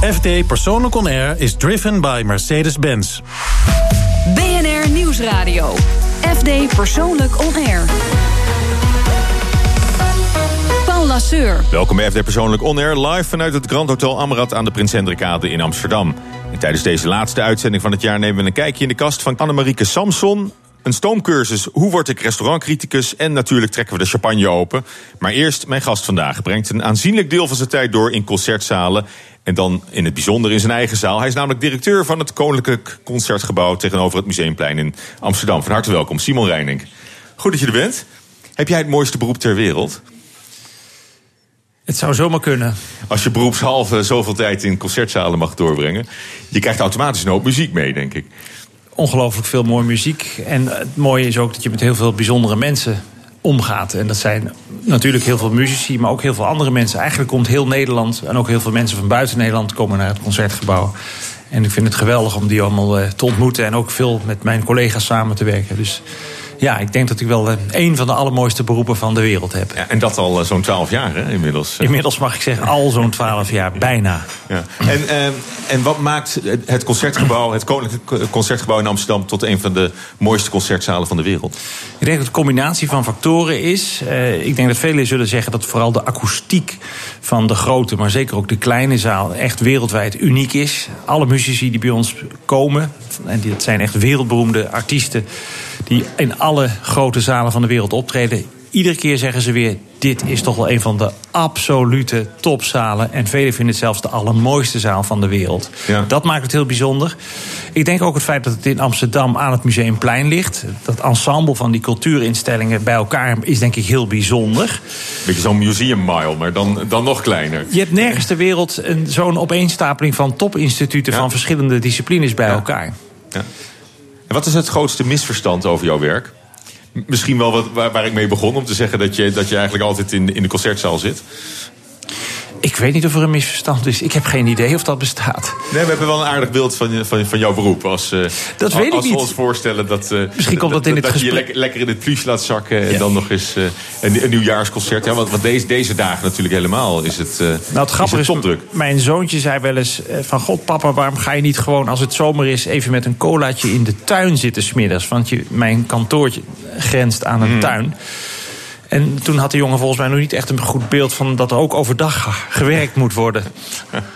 FD Persoonlijk On Air is driven by Mercedes-Benz. BNR Nieuwsradio. FD Persoonlijk On Air. Paul Lasseur. Welkom bij FD Persoonlijk On Air, live vanuit het Grand Hotel Amrad aan de Prins Hendrikade in Amsterdam. En tijdens deze laatste uitzending van het jaar nemen we een kijkje in de kast van Annemarieke Samson. Een stoomcursus, hoe word ik restaurantcriticus? En natuurlijk trekken we de champagne open. Maar eerst, mijn gast vandaag brengt een aanzienlijk deel van zijn tijd door in concertzalen. En dan in het bijzonder in zijn eigen zaal. Hij is namelijk directeur van het Koninklijk Concertgebouw tegenover het Museumplein in Amsterdam. Van harte welkom, Simon Reining. Goed dat je er bent. Heb jij het mooiste beroep ter wereld? Het zou zomaar kunnen. Als je beroepshalve zoveel tijd in concertzalen mag doorbrengen. Je krijgt automatisch een hoop muziek mee, denk ik. Ongelooflijk veel mooie muziek. En het mooie is ook dat je met heel veel bijzondere mensen omgaat. En dat zijn natuurlijk heel veel muzici, maar ook heel veel andere mensen. Eigenlijk komt heel Nederland en ook heel veel mensen van buiten Nederland komen naar het concertgebouw. En ik vind het geweldig om die allemaal eh, te ontmoeten en ook veel met mijn collega's samen te werken. Dus ja, ik denk dat ik wel eh, een van de allermooiste beroepen van de wereld heb. Ja, en dat al eh, zo'n twaalf jaar, hè, inmiddels. Inmiddels mag ik zeggen, al zo'n twaalf jaar, bijna. Ja. En, eh, en wat maakt het concertgebouw, het Koninklijk Concertgebouw in Amsterdam, tot een van de mooiste concertzalen van de wereld? Ik denk dat het een combinatie van factoren is. ik denk dat velen zullen zeggen dat vooral de akoestiek van de grote, maar zeker ook de kleine zaal, echt wereldwijd uniek is. Alle muzici die bij ons komen, en dat zijn echt wereldberoemde artiesten die in alle grote zalen van de wereld optreden. Iedere keer zeggen ze weer: dit is toch wel een van de absolute topzalen. En velen vinden het zelfs de allermooiste zaal van de wereld. Ja. Dat maakt het heel bijzonder. Ik denk ook het feit dat het in Amsterdam aan het Museumplein ligt. Dat ensemble van die cultuurinstellingen bij elkaar is denk ik heel bijzonder. Beetje zo'n museum mile, maar dan, dan nog kleiner. Je hebt nergens ter wereld zo'n opeenstapeling van topinstituten van verschillende disciplines bij elkaar. Ja. En wat is het grootste misverstand over jouw werk? Misschien wel wat, waar, waar ik mee begon, om te zeggen dat je, dat je eigenlijk altijd in, in de concertzaal zit. Ik weet niet of er een misverstand is. Ik heb geen idee of dat bestaat. Nee, we hebben wel een aardig beeld van, van, van jouw beroep. Als, uh, dat weet als ik we ons voorstellen dat, uh, Misschien komt dat, in het dat je je lekker, lekker in het pluche laat zakken. En dan nog eens uh, een, een, nieuwjaarsconcert. Ja, want, want deze, deze dagen natuurlijk helemaal is het Nou, het grappige is, is mijn zoontje zei wel eens van... God papa, waarom ga je niet gewoon als het zomer is... even met een colaatje in de tuin zitten smiddags? Want je, mijn kantoortje grenst aan een mm. tuin. En toen had de jongen volgens mij nog niet echt een goed beeld van dat er ook overdag gewerkt moet worden.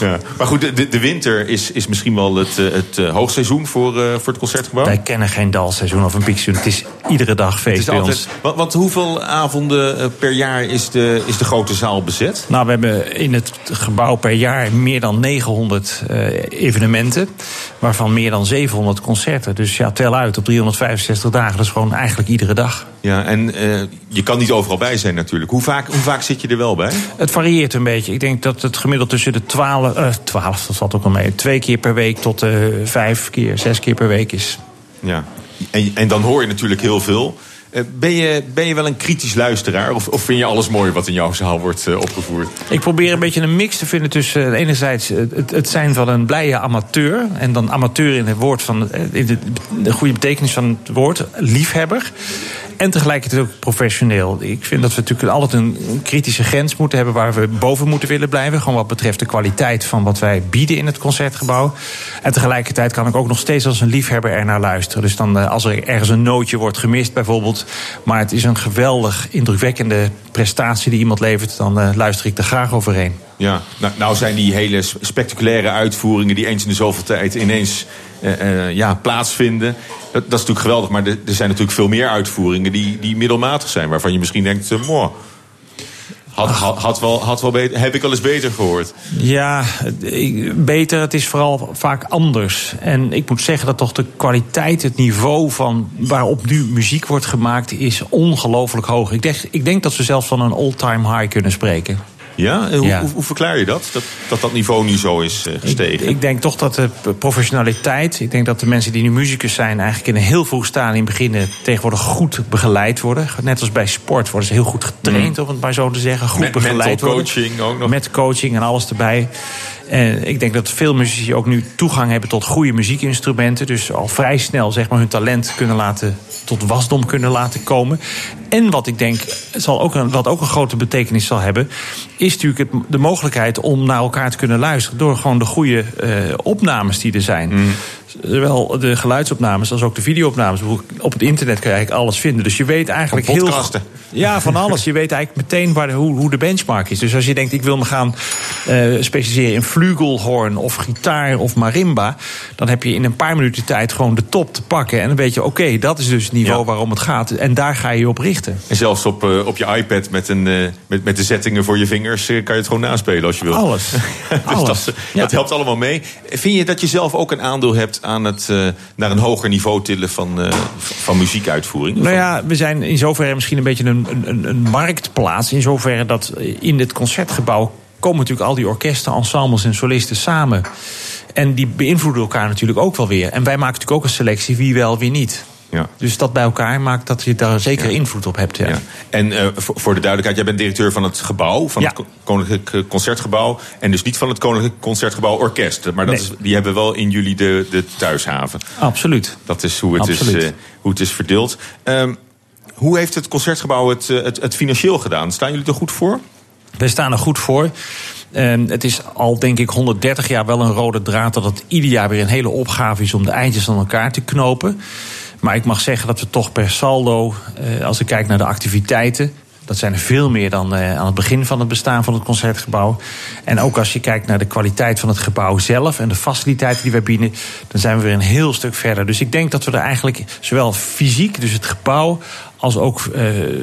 Ja. Maar goed, de, de winter is, is misschien wel het, eh, het eh, hoogseizoen voor, uh, voor het concertgebouw? Wij kennen geen dalseizoen of een piekseizoen. Het is iedere dag feest bij altijd, ons. Want, want, hoeveel avonden per jaar is de, is de grote zaal bezet? Nou, we hebben in het gebouw per jaar meer dan 900 uh, evenementen. Waarvan meer dan 700 concerten. Dus ja, tel uit op 365 dagen. Dat is gewoon eigenlijk iedere dag. Ja, en uh, je kan niet overal bij zijn natuurlijk. Hoe vaak, hoe vaak zit je er wel bij? Het varieert een beetje. Ik denk dat het gemiddeld tussen de 12, uh, 12 dat valt ook wel mee, twee keer per week tot uh, vijf keer, zes keer per week is. Ja, en, en dan hoor je natuurlijk heel veel. Uh, ben, je, ben je wel een kritisch luisteraar? Of, of vind je alles mooi wat in jouw zaal wordt uh, opgevoerd? Ik probeer een beetje een mix te vinden tussen uh, enerzijds het, het, zijn van een blije amateur. En dan amateur in het woord van in de, de goede betekenis van het woord, liefhebber en tegelijkertijd ook professioneel. Ik vind dat we natuurlijk altijd een kritische grens moeten hebben waar we boven moeten willen blijven. Gewoon wat betreft de kwaliteit van wat wij bieden in het concertgebouw. En tegelijkertijd kan ik ook nog steeds als een liefhebber er naar luisteren. Dus dan eh, als er ergens een nootje wordt gemist bijvoorbeeld. Maar het is een geweldig indrukwekkende prestatie die iemand levert. Dan uh, luister ik er graag overheen. Ja, nou, nou zijn die hele spectaculaire uitvoeringen die eens in de zoveel tijd ineens ja, plaatsvinden. Dat, is natuurlijk geweldig, maar er, zijn natuurlijk veel meer uitvoeringen die, die middelmatig zijn, waarvan je misschien denkt, uh, mooi. Had, had, had, wel, had wel beter, heb ik al eens beter gehoord? Ja, beter. Het is vooral vaak anders. En ik moet zeggen dat toch de kwaliteit, het niveau van waarop nu muziek wordt gemaakt, is ongelooflijk hoog. Ik denk, ik denk dat we zelfs van een all-time high kunnen spreken. Ja? Hoe, hoe, verklaar je dat? dat? Dat dat niveau nu zo is uh, gestegen? Ik, ik, denk toch dat de professionaliteit... ik denk dat de mensen die nu muzikus zijn... eigenlijk in een heel vroeg stadium beginnen... tegenwoordig goed begeleid worden. Net als bij sport worden ze heel goed getraind, mm. om het maar zo te zeggen. Goed met begeleid worden. coaching ook nog. Met coaching en alles erbij. En ik denk dat veel muzici ook nu toegang hebben tot goede muziekinstrumenten. Dus al vrij snel zeg maar, hun talent kunnen laten tot wasdom kunnen laten komen. En wat ik denk, zal ook een, wat ook een grote betekenis zal hebben, is natuurlijk de mogelijkheid om naar elkaar te kunnen luisteren. Door gewoon de goede uh, opnames die er zijn. Mm. Zowel de geluidsopnames als ook de videoopnames. Op het internet kun je eigenlijk alles vinden. Dus je weet eigenlijk heel. Ja, van alles. Je weet eigenlijk meteen waar hoe, hoe, de benchmark is. Dus als je denkt, ik wil me gaan uh, specialiseren in flugelhorn of gitaar of marimba. Dan heb je in een paar minuten tijd gewoon de top te pakken. En dan weet je, oké, okay, dat is dus het niveau ja. waarom het gaat. En daar ga je je op richten. En zelfs op, uh, op je iPad met, een, uh, met, met de settingen voor je vingers kan je het gewoon naspelen als je wilt. Alles. dus alles. Dat, ja. dat, helpt allemaal mee. Vind je dat je zelf ook een aandeel hebt aan het naar een hoger niveau tillen van, van muziekuitvoering? Nou ja, we zijn in zoverre misschien een beetje een, een, een marktplaats. In zoverre dat in dit concertgebouw komen natuurlijk al die orkesten, ensembles en solisten samen. En die beïnvloeden elkaar natuurlijk ook wel weer. En wij maken natuurlijk ook een selectie wie wel, wie niet. Ja. Dus dat bij elkaar maakt dat je daar zeker ja. invloed op hebt. Ja. ja. En uh, voor de duidelijkheid, jij bent directeur van het gebouw, van het Koninklijk Concertgebouw. En dus niet van het Koninklijk Concertgebouw Orkest. Maar dat Nee. is, die hebben wel in jullie de, de thuishaven. Absoluut. Dat is hoe het, is, uh, hoe het is verdeeld. Um, hoe heeft het Concertgebouw het, het, het financieel gedaan? Staan jullie er goed voor? Wij staan er goed voor. Het is al, denk ik, 130 jaar wel een rode draad dat het ieder jaar weer een hele opgave is om de eindjes aan elkaar te knopen. Maar ik mag zeggen dat we toch per saldo, eh, als ik kijk naar de activiteiten. Dat zijn er veel meer dan uh, aan het begin van het bestaan van het concertgebouw. En ook als je kijkt naar de kwaliteit van het gebouw zelf en de faciliteiten die wij bieden, dan zijn we weer een heel stuk verder. Dus ik denk dat we er eigenlijk zowel fysiek, dus het gebouw, als ook uh,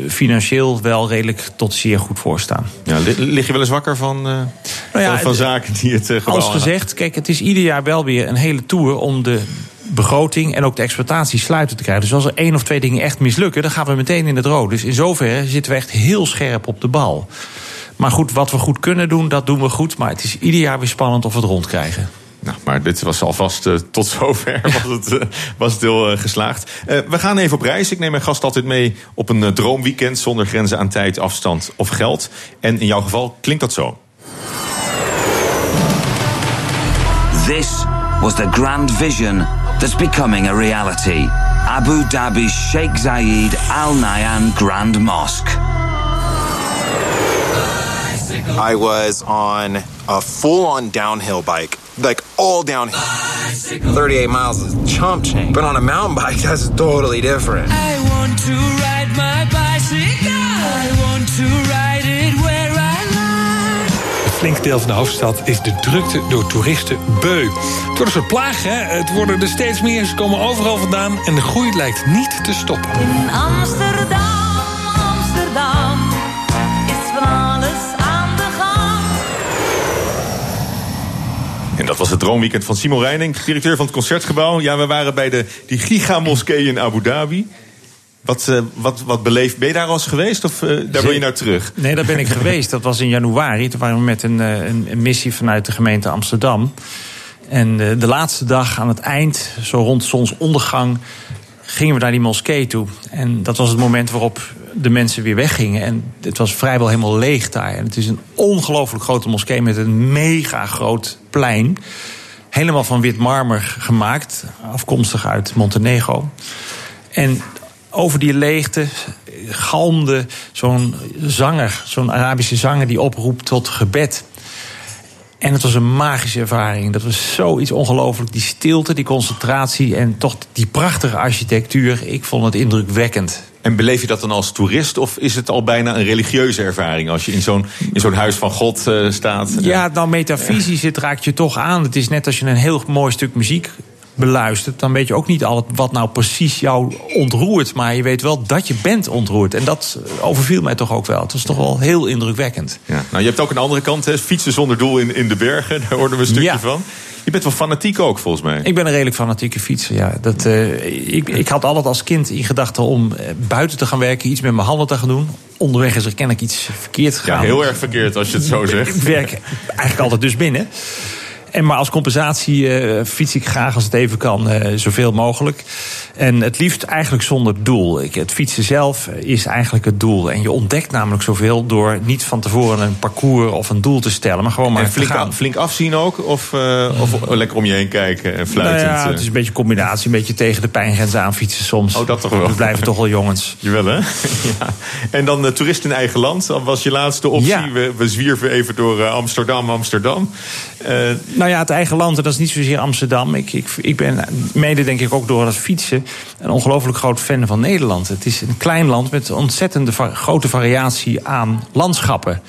financieel wel redelijk tot zeer goed voor staan. Ja, lig je wel eens wakker van, uh, nou ja, van, van, zaken die het uh, gebouw Als gezegd, kijk, het is ieder jaar wel weer een hele tour om de begroting en ook de exploitatie sluiten te krijgen. Dus als er één of twee dingen echt mislukken, dan gaan we meteen in het rood. Dus in zoverre zitten we echt heel scherp op de bal. Maar goed, wat we goed kunnen doen, dat doen we goed. Maar het is ieder jaar weer spannend of we het rond krijgen. Nou, maar dit was alvast uh, tot zover was het, uh, was het heel uh, geslaagd. we gaan even op reis. Ik neem mijn gast altijd mee op een droomweekend zonder grenzen aan tijd, afstand of geld. En in jouw geval klinkt dat zo. This was the grand vision that's becoming a reality. Abu Dhabi's Sheikh Zayed Al Nahyan Grand Mosque. I was on a full on downhill bike, like all downhill. 38 miles is chump change. But on a mountain bike, that's totally different. I want to ride my bicycle. I want to ride flink deel van de hoofdstad is de drukte door toeristen beu. Het wordt een soort plaag, hè? Het worden er steeds meer, ze komen overal vandaan... en de groei lijkt niet te stoppen. In Amsterdam, Amsterdam, is van alles aan de gang. En dat was het droomweekend van Simon Reining, directeur van het Concertgebouw. Ja, we waren bij de, die gigamoskee in Abu Dhabi. Wat, uh, wat, wat beleefd, ben je daar al eens geweest of uh, daar wil je nou terug? Nee, daar ben ik geweest. Dat was in januari. Toen waren we met een, een, een missie vanuit de gemeente Amsterdam. En uh, de laatste dag aan het eind, zo rond zonsondergang, gingen we naar die moskee toe. En dat was het moment waarop de mensen weer weggingen. En het was vrijwel helemaal leeg daar. En het is een ongelooflijk grote moskee met een mega groot plein. Helemaal van wit marmer gemaakt, afkomstig uit Montenegro. En over die leegte galmde zo'n zanger, zo'n Arabische zanger die oproept tot gebed. En het was een magische ervaring. Dat was zoiets ongelooflijk. Die stilte, die concentratie en toch die prachtige architectuur. Ik vond het indrukwekkend. En beleef je dat dan als toerist of is het al bijna een religieuze ervaring als je in zo'n, in zo'n huis van God uh, staat? Ja, nou metafysisch, het raakt je toch aan. Het is net als je een heel mooi stuk muziek beluistert, dan weet je ook niet al wat nou precies jou ontroert. Maar je weet wel dat je bent ontroerd. En dat overviel mij toch ook wel. Het was toch wel heel indrukwekkend. Ja. Nou, je hebt ook een andere kant, hè? fietsen zonder doel in, in de bergen. Daar hoorden we een stukje ja. van. Je bent wel fanatiek ook, volgens mij. Ik ben een redelijk fanatieke fietser, ja. Dat, uh, ik, ik had altijd als kind in gedachten om uh, buiten te gaan werken... iets met mijn handen te gaan doen. Onderweg is er kennelijk iets verkeerd gegaan. Ja, heel erg verkeerd als je het zo zegt. Ik werk eigenlijk altijd dus binnen. En maar als compensatie eh, fiets ik graag als het even kan, eh, zoveel mogelijk. En het liefst eigenlijk zonder doel. Ik, het fietsen zelf is eigenlijk het doel. En je ontdekt namelijk zoveel door niet van tevoren een parcours of een doel te stellen, maar gewoon maar En flink, te gaan. a- flink afzien ook? Of, eh, of lekker om je heen kijken en fluitend? Nou ja, het is een beetje een combinatie, een beetje tegen de pijngrens aan fietsen soms. Oh, dat toch wel. We blijven toch wel jongens. Jawel, hè? ja. En dan de toerist in eigen land. Dat was je laatste optie. Ja. We, we zwierven even door Amsterdam, Amsterdam. Nou ja, het eigen land, en dat is niet zozeer Amsterdam. Ik, ik, ik ben mede denk ik ook door het fietsen een ongelooflijk groot fan van Nederland. Het is een klein land met ontzettende grote variatie aan landschappen.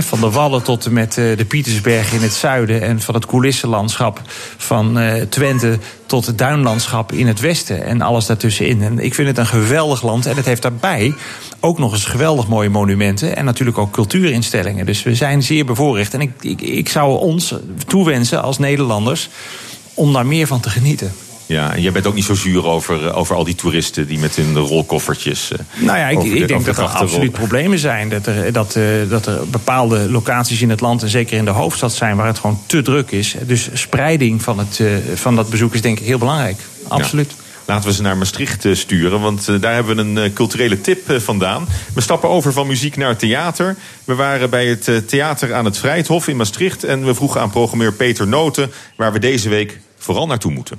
Van de Wallen tot en met eh, de Pietersberg in het zuiden... en van het coulissenlandschap van eh, Twente tot het duinlandschap in het westen... en alles daartussenin. En ik vind het een geweldig land en het heeft daarbij ook nog eens geweldig mooie monumenten... en natuurlijk ook cultuurinstellingen. Dus we zijn zeer bevoorrecht. En ik, ik, ik zou ons toewensen als Nederlanders om daar meer van te genieten. Ja, en jij bent ook niet zo zuur over, eh, over al die toeristen die met hun rolkoffertjes. eh, Nou ja, ik, de- ik denk dat er absoluut problemen zijn. Dat er, dat, eh, dat er bepaalde locaties in het land, en zeker in de hoofdstad zijn, waar het gewoon te druk is. Dus spreiding van, het, van dat bezoek is denk ik heel belangrijk. Absoluut. Laten we ze naar Maastricht sturen, want daar hebben we een culturele tip vandaan. We stappen over van muziek naar theater. We waren bij het theater aan het Vrijthof in Maastricht... en we vroegen aan programmeur Peter Noten... waar we deze week vooral naartoe moeten.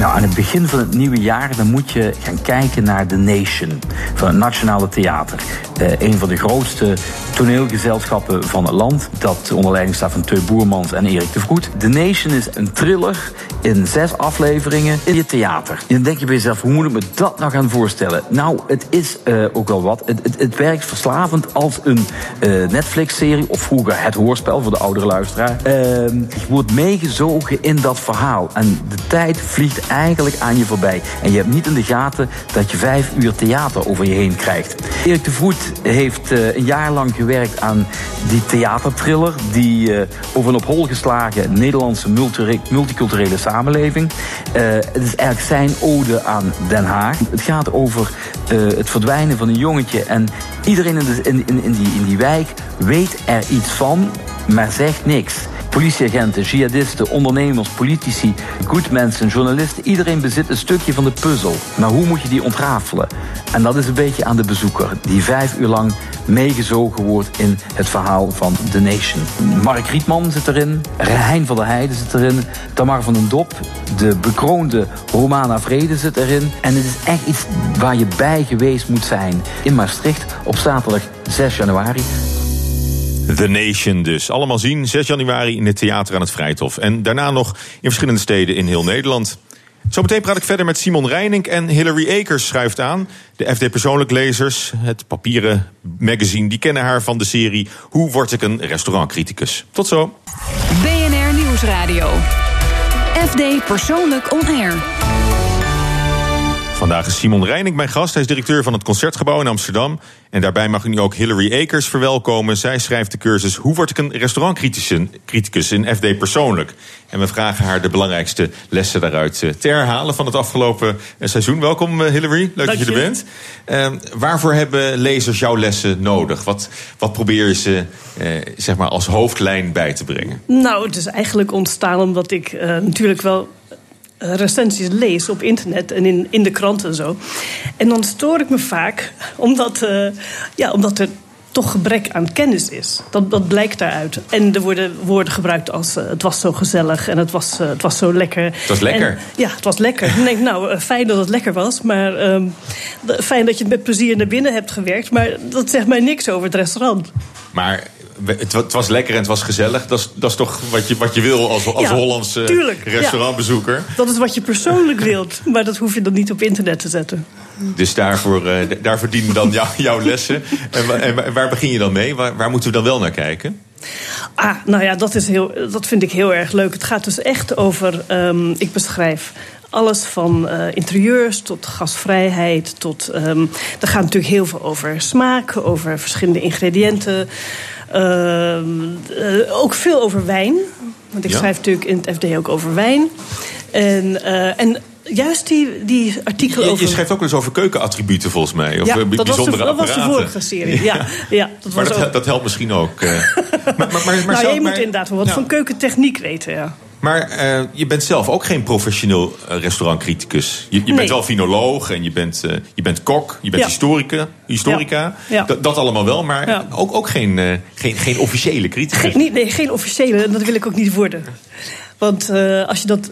Nou, aan het begin van het nieuwe jaar dan moet je gaan kijken naar The Nation van het Nationale Theater. Eh, een van de grootste toneelgezelschappen van het land. Dat onder leiding staat van Teu Boermans en Erik de Vroet. The Nation is een thriller in zes afleveringen in je theater. En dan denk je bij jezelf, hoe moet ik me dat nou gaan voorstellen? Nou, het is eh, ook wel wat. Het, het, werkt verslavend als een eh, Netflix-serie of vroeger het hoorspel voor de oudere luisteraar. Ehm, je wordt meegezogen in dat verhaal. En de tijd vliegt eigenlijk aan je voorbij. En je hebt niet in de gaten dat je vijf uur theater over je heen krijgt. Erik de Vroet heeft eh, een jaar lang gewerkt aan die theaterthriller... die eh, over een op hol geslagen Nederlandse multi- multiculturele samenleving. Eh, het is eigenlijk zijn ode aan Den Haag. Het gaat over het verdwijnen van een jongetje... en iedereen in, de, in, in, in, die, in die wijk weet er iets van, maar zegt niks. Politieagenten, jihadisten, ondernemers, politici, goedmensen, journalisten. Iedereen bezit een stukje van de puzzel. Maar hoe moet je die ontrafelen? En dat is een beetje aan de bezoeker, die vijf uur lang meegezogen wordt in het verhaal van The Nation. Mark Rietman zit erin, Hein van der Heijden zit erin, Tamar van den Dop, de bekroonde Romana Vrede zit erin. En het is echt iets waar je bij geweest moet zijn in Maastricht op zaterdag 6 januari. The Nation dus. Allemaal zien, 6 januari in het theater aan het Vrijthof. En daarna nog in verschillende steden in heel Nederland. Zometeen praat ik verder met Simon Reining en Hillary Akers schuift aan. De FD Persoonlijk Lezers, het papieren magazine, die kennen haar van de serie Hoe word ik een restaurantcriticus? Tot zo. BNR Nieuwsradio. FD Persoonlijk On Air. Vandaag is Simon Reining mijn gast. Hij is directeur van het Concertgebouw in Amsterdam. En daarbij mag ik nu ook Hillary Akers verwelkomen. Zij schrijft de cursus Hoe word ik een restaurantcriticus in FD Persoonlijk. En we vragen haar de belangrijkste lessen daaruit eh, te herhalen van het afgelopen eh, seizoen. Welkom eh, Hillary, leuk dat je er bent. Eh, waarvoor hebben lezers jouw lessen nodig? Wat, wat probeer je ze zeg maar als hoofdlijn bij te brengen? Nou, het is eigenlijk ontstaan omdat ik natuurlijk wel recensies lees op internet en in, in de krant en zo. En dan stoor ik me vaak, omdat, eh, ja, omdat er toch gebrek aan kennis is. Dat, dat blijkt daaruit. En er worden woorden gebruikt als eh, het was zo gezellig en het was, eh, het was zo lekker. Het was lekker. En, ja, het was lekker. Dan denk ik, nou, eh, fijn dat het lekker was. Maar ehm, fijn dat je het met plezier naar binnen hebt gewerkt. Maar dat zegt mij niks over het restaurant. Maar het, wa- het was lekker en het was gezellig. Dat is, dat is toch wat je, wat je wil als, als Ja, Hollandse tuurlijk, ja. restaurantbezoeker. Dat is wat je persoonlijk wilt. Maar dat hoef je dan niet op internet te zetten. Dus daarvoor, eh, d- daarvoor dienen dan jou- jouw lessen. En, en wa- waar begin je dan mee? Waar, waar moeten we dan wel naar kijken? Ah, nou ja, dat, is heel, dat vind ik heel erg leuk. Het gaat dus echt over. ehm, ik beschrijf alles van eh, interieurs tot gasvrijheid. Tot, ehm er gaat natuurlijk heel veel over smaak, over verschillende ingrediënten. Ehm, eh, ook veel over wijn. Want ik Ja. schrijf natuurlijk in het FD ook over wijn. En, eh, en juist die, die artikelen Je, over... je schrijft ook eens over keukenattributen volgens mij. Of ja, eh, dat was, de, bijzondere dat was de vorige serie. Ja, ja, dat Maar was dat, ook. dat helpt misschien ook. maar maar, maar, maar, nou, zelf- je moet inderdaad wel wat Ja. van keukentechniek weten, ja. Maar eh, je bent zelf ook geen professioneel eh, restaurantcriticus. Je, je Nee. bent wel finoloog en je bent, eh, je bent kok, je bent Ja. historica. historica. Ja. Ja. Dat, allemaal wel, maar ook, ook geen, geen, geen officiële criticus. Geen, niet, nee, geen officiële, en dat wil ik ook niet worden. Want als je dat.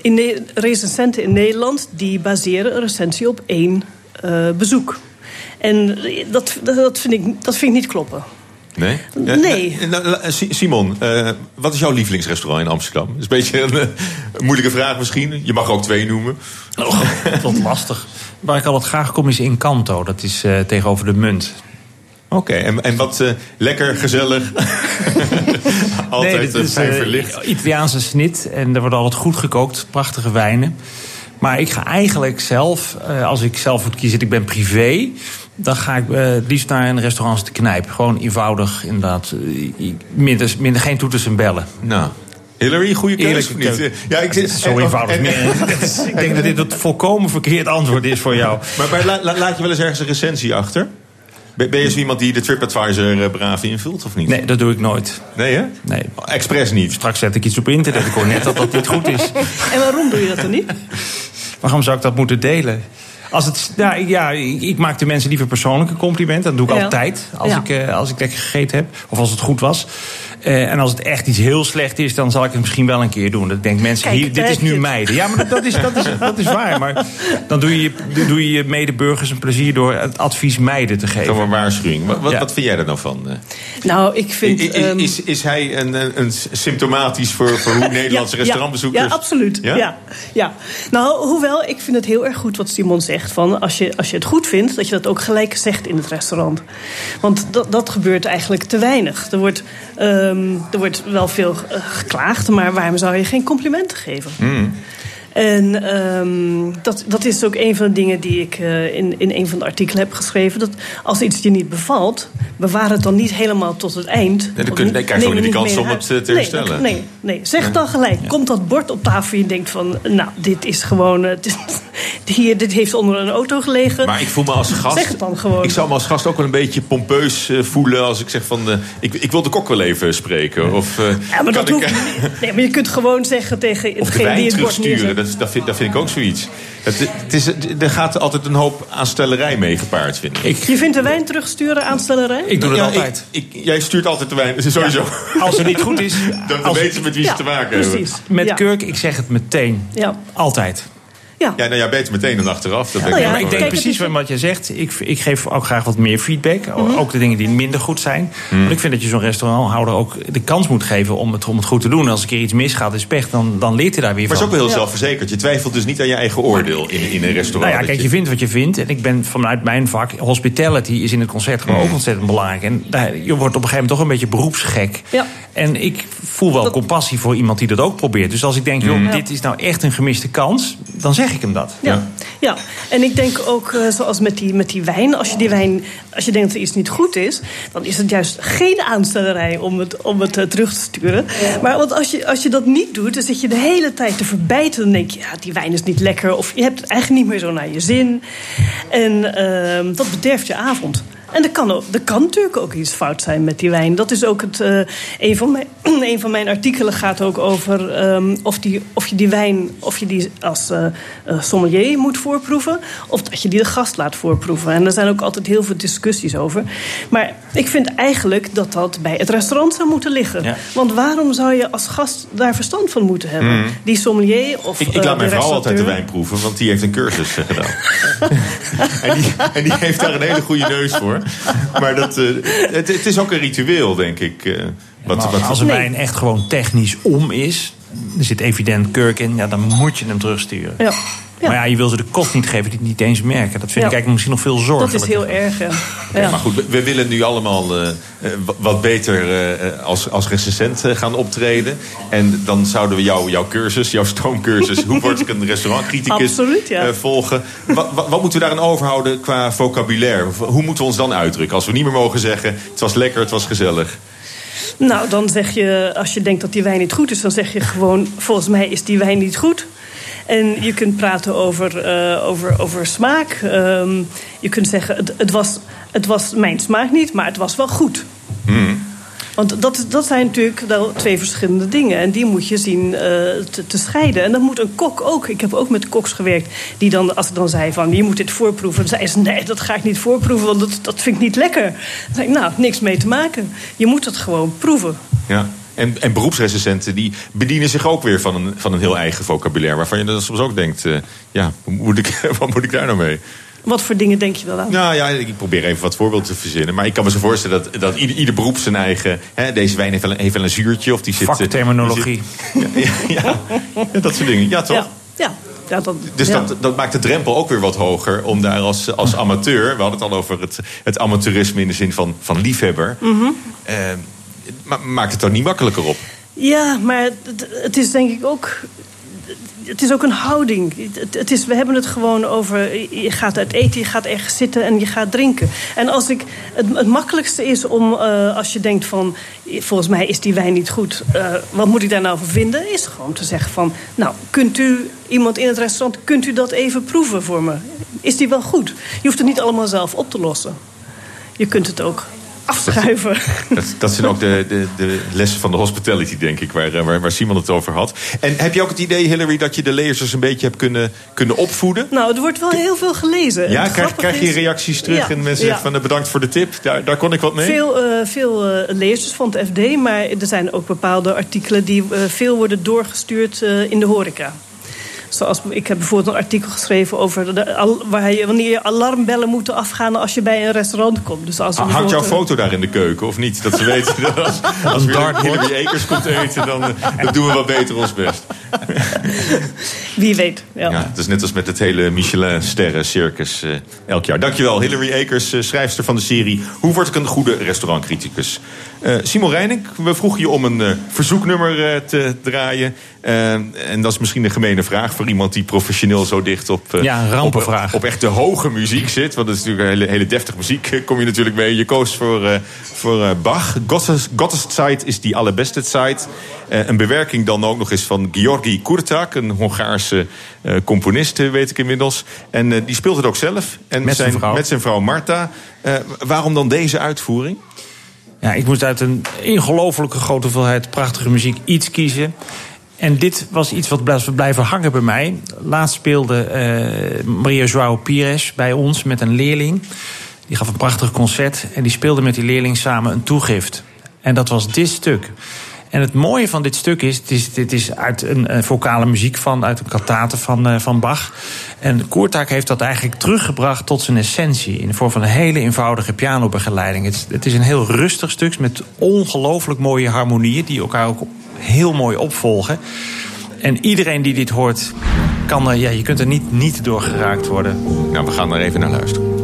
in Ne- recensenten in Nederland die baseren een recensie op één bezoek. En dat, dat, vind ik, dat vind ik niet kloppen. Nee? Nee. Nou, Simon, eh, wat is jouw lievelingsrestaurant in Amsterdam? Dat is een beetje een, eh, een moeilijke vraag misschien. Je mag er ook twee noemen. Oh, wat lastig. Waar ik altijd graag kom is in Kanto. Dat is eh, tegenover de munt. Oké, en, en wat eh, lekker, gezellig. Altijd dit eh, is, fijn verlicht. Italiaanse snit. En er wordt altijd goed gekookt. Prachtige wijnen. Maar ik ga eigenlijk zelf, eh, als ik zelf moet kiezen, ik ben privé. Dan ga ik eh, het liefst naar een restaurant als de knijp. Gewoon eenvoudig, inderdaad. eh, minder, minder geen toeters en bellen. Nou, Hillary, goede keuze niet? keuze. Ja, ik zit Zo eenvoudig. en- ik denk dat dit het volkomen verkeerd antwoord is voor jou. Maar, maar la- la- laat je wel eens ergens een recensie achter? Ben, ben je zo iemand die de TripAdvisor eh, braaf invult of niet? Nee, dat doe ik nooit. Nee, hè? Nee. Expres niet. Straks zet ik iets op internet. Ik hoor net dat dat niet goed is. En waarom doe je dat dan niet? Waarom zou ik dat moeten delen? Als het, nou, ja, ik ik maak de mensen liever persoonlijke complimenten. Dat doe ik Ja. altijd als, Ja. ik, eh, als ik lekker gegeten heb. Of als het goed was. Eh, en als het echt iets heel slecht is, dan zal ik het misschien wel een keer doen. Dat denken mensen, Kijk, hier, daar dit is nu meiden. Ja, maar dat, dat is, dat, is, dat is waar. Maar dan doe je, je- doe je je medeburgers een plezier door het advies meiden te geven. Zo'n een waarschuwing. Wat, wat, Ja. wat vind jij er nou van? eh? Nou, ik vind. I- i- ehm, is, is hij een, een, een symptomatisch voor, voor hoe Nederlandse Ja, restaurantbezoekers... Ja, absoluut. Ja? Ja? Ja, Nou, hoewel, ik vind het heel erg goed wat Simon zegt. Van als, je, als je het goed vindt, dat je dat ook gelijk zegt in het restaurant. Want dat, dat gebeurt eigenlijk te weinig. Er wordt, ehm, er wordt wel veel eh, geklaagd, maar waarom zou je geen complimenten geven? Hmm. En ehm, dat, dat is ook een van de dingen die ik eh, in, in een van de artikelen heb geschreven. Dat als iets je niet bevalt, bewaar het dan niet helemaal tot het eind. dan kun- krijg je ook niet de kans om het, eh, te Nee, herstellen. dan- Nee, nee, zeg dan gelijk. Komt dat bord op tafel en je denkt van... nou, dit is gewoon... eh, dit, hier, dit heeft onder een auto gelegen. Maar ik voel me als gast... Zeg het dan gewoon. Ik zou me als gast ook wel een beetje pompeus eh, voelen... als ik zeg van... eh, ik, ik wil de kok wel even spreken. Of, eh, ja, maar dat ik, hoeft eh. Nee, maar je kunt gewoon zeggen tegen Of de hetgene wijn die het bord neerzet. Dat, dat, vind, dat vind ik ook zoiets. Het, het is, er gaat altijd een hoop aanstellerij mee gepaard, vind ik. Je vindt de wijn terugsturen aanstellerij? Ik doe dat Ja, altijd. Ik, ik- jij stuurt altijd de wijn, sowieso. Als het niet goed is, Dan, dan als- weten ze met wie ze Ja, te maken hebben. precies. met Ja. kurk, ik zeg het meteen. Ja. Altijd. Ja. Ja, nou ja, beter meteen dan achteraf. Dat ben ik Oh ja, ik denk precies wat jij zegt. Ik, ik geef ook graag wat meer feedback. Mhm. Ook de dingen die minder goed zijn. Mhm. Want ik vind dat je zo'n restauranthouder ook de kans moet geven om het, om het goed te doen. En als een keer iets misgaat, is pech, dan, dan leert hij daar weer Maar het is van. ook wel heel Ja. zelfverzekerd. Je twijfelt dus niet aan je eigen oordeel in, in een restaurant. Nou ja, kijk, je vindt wat je vindt. En ik ben vanuit mijn vak, hospitality is in het concert gewoon Mhm. ook ontzettend belangrijk. En daar, je wordt op een gegeven moment toch een beetje beroepsgek. Ja. En ik voel wel Dat- compassie voor iemand die dat ook probeert. Dus als ik denk, joh, dit is nou echt een gemiste kans, dan zeg ik hem dat. Ja. ja, en ik denk ook, eh, zoals met die, met die wijn, als je die wijn, als je denkt dat er iets niet goed is, dan is het juist geen aanstellerij om het, om het eh, terug te sturen. Maar want als je, als je dat niet doet, dan zit je de hele tijd te verbijten. Dan denk je, ja, die wijn is niet lekker, of je hebt het eigenlijk niet meer zo naar je zin. En ehm, dat bederft je avond. En er kan, ook, er kan natuurlijk ook iets fout zijn met die wijn. Dat is ook het. eh, een, van mijn, een van mijn artikelen gaat ook over ehm, of, die, of je die wijn of je die als eh, sommelier moet voorproeven. Of dat je die de gast laat voorproeven. En er zijn ook altijd heel veel discussies over. Maar ik vind eigenlijk dat dat bij het restaurant zou moeten liggen. Ja. Want waarom zou je als gast daar verstand van moeten hebben? Mhm. Die sommelier of. Ik, ik laat mijn vrouw altijd de wijn proeven, want die heeft een cursus gedaan. en, die, en die heeft daar een hele goede neus voor. Maar dat, eh, het, het is ook een ritueel, denk ik. eh, wat, Maar wat, als een Nee. wijn echt gewoon technisch om is, er zit evident kurk in, ja, dan moet je hem terugsturen. Ja. Ja. Maar ja, je wil ze de kost niet geven die het niet eens merken. Dat vind ik eigenlijk misschien nog veel Dat zorgelijker. is heel erg, ja. Ja, ja. Maar goed, we, we willen nu allemaal eh, eh, wa- wat beter eh, als, als recensent gaan optreden. En dan zouden we jou, jouw cursus, jouw stoomcursus... hoe word ik een restaurantcriticus Absoluut, ja. eh, volgen. Wat, wat, wat moeten we daarin overhouden qua vocabulaire? Hoe moeten we ons dan uitdrukken? Als we niet meer mogen zeggen, het was lekker, het was gezellig. Nou, dan zeg je, als je denkt dat die wijn niet goed is, dan zeg je gewoon: volgens mij is die wijn niet goed. En je kunt praten over, eh, over, over smaak. Ehm, je kunt zeggen, het, het, was, het was mijn smaak niet, maar het was wel goed. Want dat, dat zijn natuurlijk wel twee verschillende dingen. En die moet je zien eh, te, te scheiden. En dat moet een kok ook. Ik heb ook met koks gewerkt. Die dan, als ik dan zei van, je moet dit voorproeven. Dan zei ze, nee, dat ga ik niet voorproeven. Want dat, dat vind ik niet lekker. Dan zei ik, nou, niks mee te maken. Je moet het gewoon proeven. Ja. En, en beroepsrecensenten die bedienen zich ook weer van een, van een heel eigen vocabulaire. Waarvan je dan soms ook denkt: eh, ja, hoe moet ik, wat moet ik daar nou mee? Wat voor dingen denk je wel aan? Nou ja, ik probeer even wat voorbeelden te verzinnen. Maar ik kan me zo voorstellen dat, dat ieder, ieder beroep zijn eigen. Hè, deze wijn heeft wel, een, heeft wel een zuurtje. Of die zit. eh, Vakterminologie. die zit- ja, ja, ja, dat soort dingen. Ja, toch? Ja, ja. ja dat, Dus ja. dat, dat maakt de drempel ook weer wat hoger om daar als, als amateur. We hadden het al over het, het amateurisme in de zin van, van liefhebber. Mhm. Eh, ma- maakt het er niet makkelijker op? Ja, maar het, is denk ik ook. Het is ook een houding. Het, is, we hebben het gewoon over. Je gaat uit eten, je gaat ergens zitten en je gaat drinken. En als ik. Het, het makkelijkste is om. eh, als je denkt van. Volgens mij is die wijn niet goed. eh, wat moet ik daar nou voor vinden? Is gewoon te zeggen van. Nou, kunt u. Iemand in het restaurant. Kunt u dat even proeven voor me? Is die wel goed? Je hoeft het niet allemaal zelf op te lossen. Je kunt het ook afschuiven. Dat, dat zijn ook de, de, de lessen van de hospitality, denk ik, waar, eh, waar, waar Simon het over had. En heb je ook het idee, Hillary, dat je de lezers een beetje hebt kunnen, kunnen opvoeden? Nou, er wordt wel heel veel gelezen. Ja, krijg, je reacties terug Ja, en mensen ja. zeggen van eh, bedankt voor de tip, daar, daar kon ik wat mee? Veel, eh, veel lezers van het FD, maar er zijn ook bepaalde artikelen die veel worden doorgestuurd in de horeca. Zoals, ik heb bijvoorbeeld een artikel geschreven over de, al- waar je, wanneer je alarmbellen moeten afgaan als je bij een restaurant komt. Dus als Ha- Hangt jouw foto daar in de keuken, of niet? Dat ze weten dat als, als Hillary Hillary komt eten, dan, eh, dan doen we wat beter ons best. Wie weet. Ja. Ja, het is net als met het hele Michelin-sterren-circus eh, elk jaar. Dankjewel, Hillary Ekers, eh, schrijfster van de serie Hoe word ik een goede restaurantcriticus? Eh, Simon Reining, we vroegen je om een verzoeknummer te draaien. En dat is misschien een gemene vraag voor iemand die professioneel zo dicht op, Ja, op, op echt de hoge muziek zit. Want dat is natuurlijk hele, hele deftige muziek, kom je natuurlijk mee. Je koos voor, eh, voor eh, Bach. Gottes, Gotteszeit is die allerbeste tijd. Eh, een bewerking dan ook nog eens van Georgi Kurtak, een Hongaarse eh, componist, eh, weet ik inmiddels. En eh, die speelt het ook zelf. En Met zijn vrouw. Met zijn vrouw Marta. Waarom dan deze uitvoering? Ja, ik moest uit een ongelofelijke grote hoeveelheid prachtige muziek iets kiezen. En dit was iets wat blijft blijven hangen bij mij. Laatst speelde Maria Joao Pires bij ons met een leerling. Die gaf een prachtig concert en die speelde met die leerling samen een toegift. En dat was dit stuk. En het mooie van dit stuk is, het is dit is uit een, eh, vocale muziek van, uit een kantate van, eh, van Bach. En Koertak heeft dat eigenlijk teruggebracht tot zijn essentie. In de vorm van een hele eenvoudige pianobegeleiding. Het, het is een heel rustig stuk met ongelooflijk mooie harmonieën... die elkaar ook heel mooi opvolgen. En iedereen die dit hoort, kan er, ja, je kunt er niet, niet door geraakt worden. Nou, we gaan er even naar luisteren.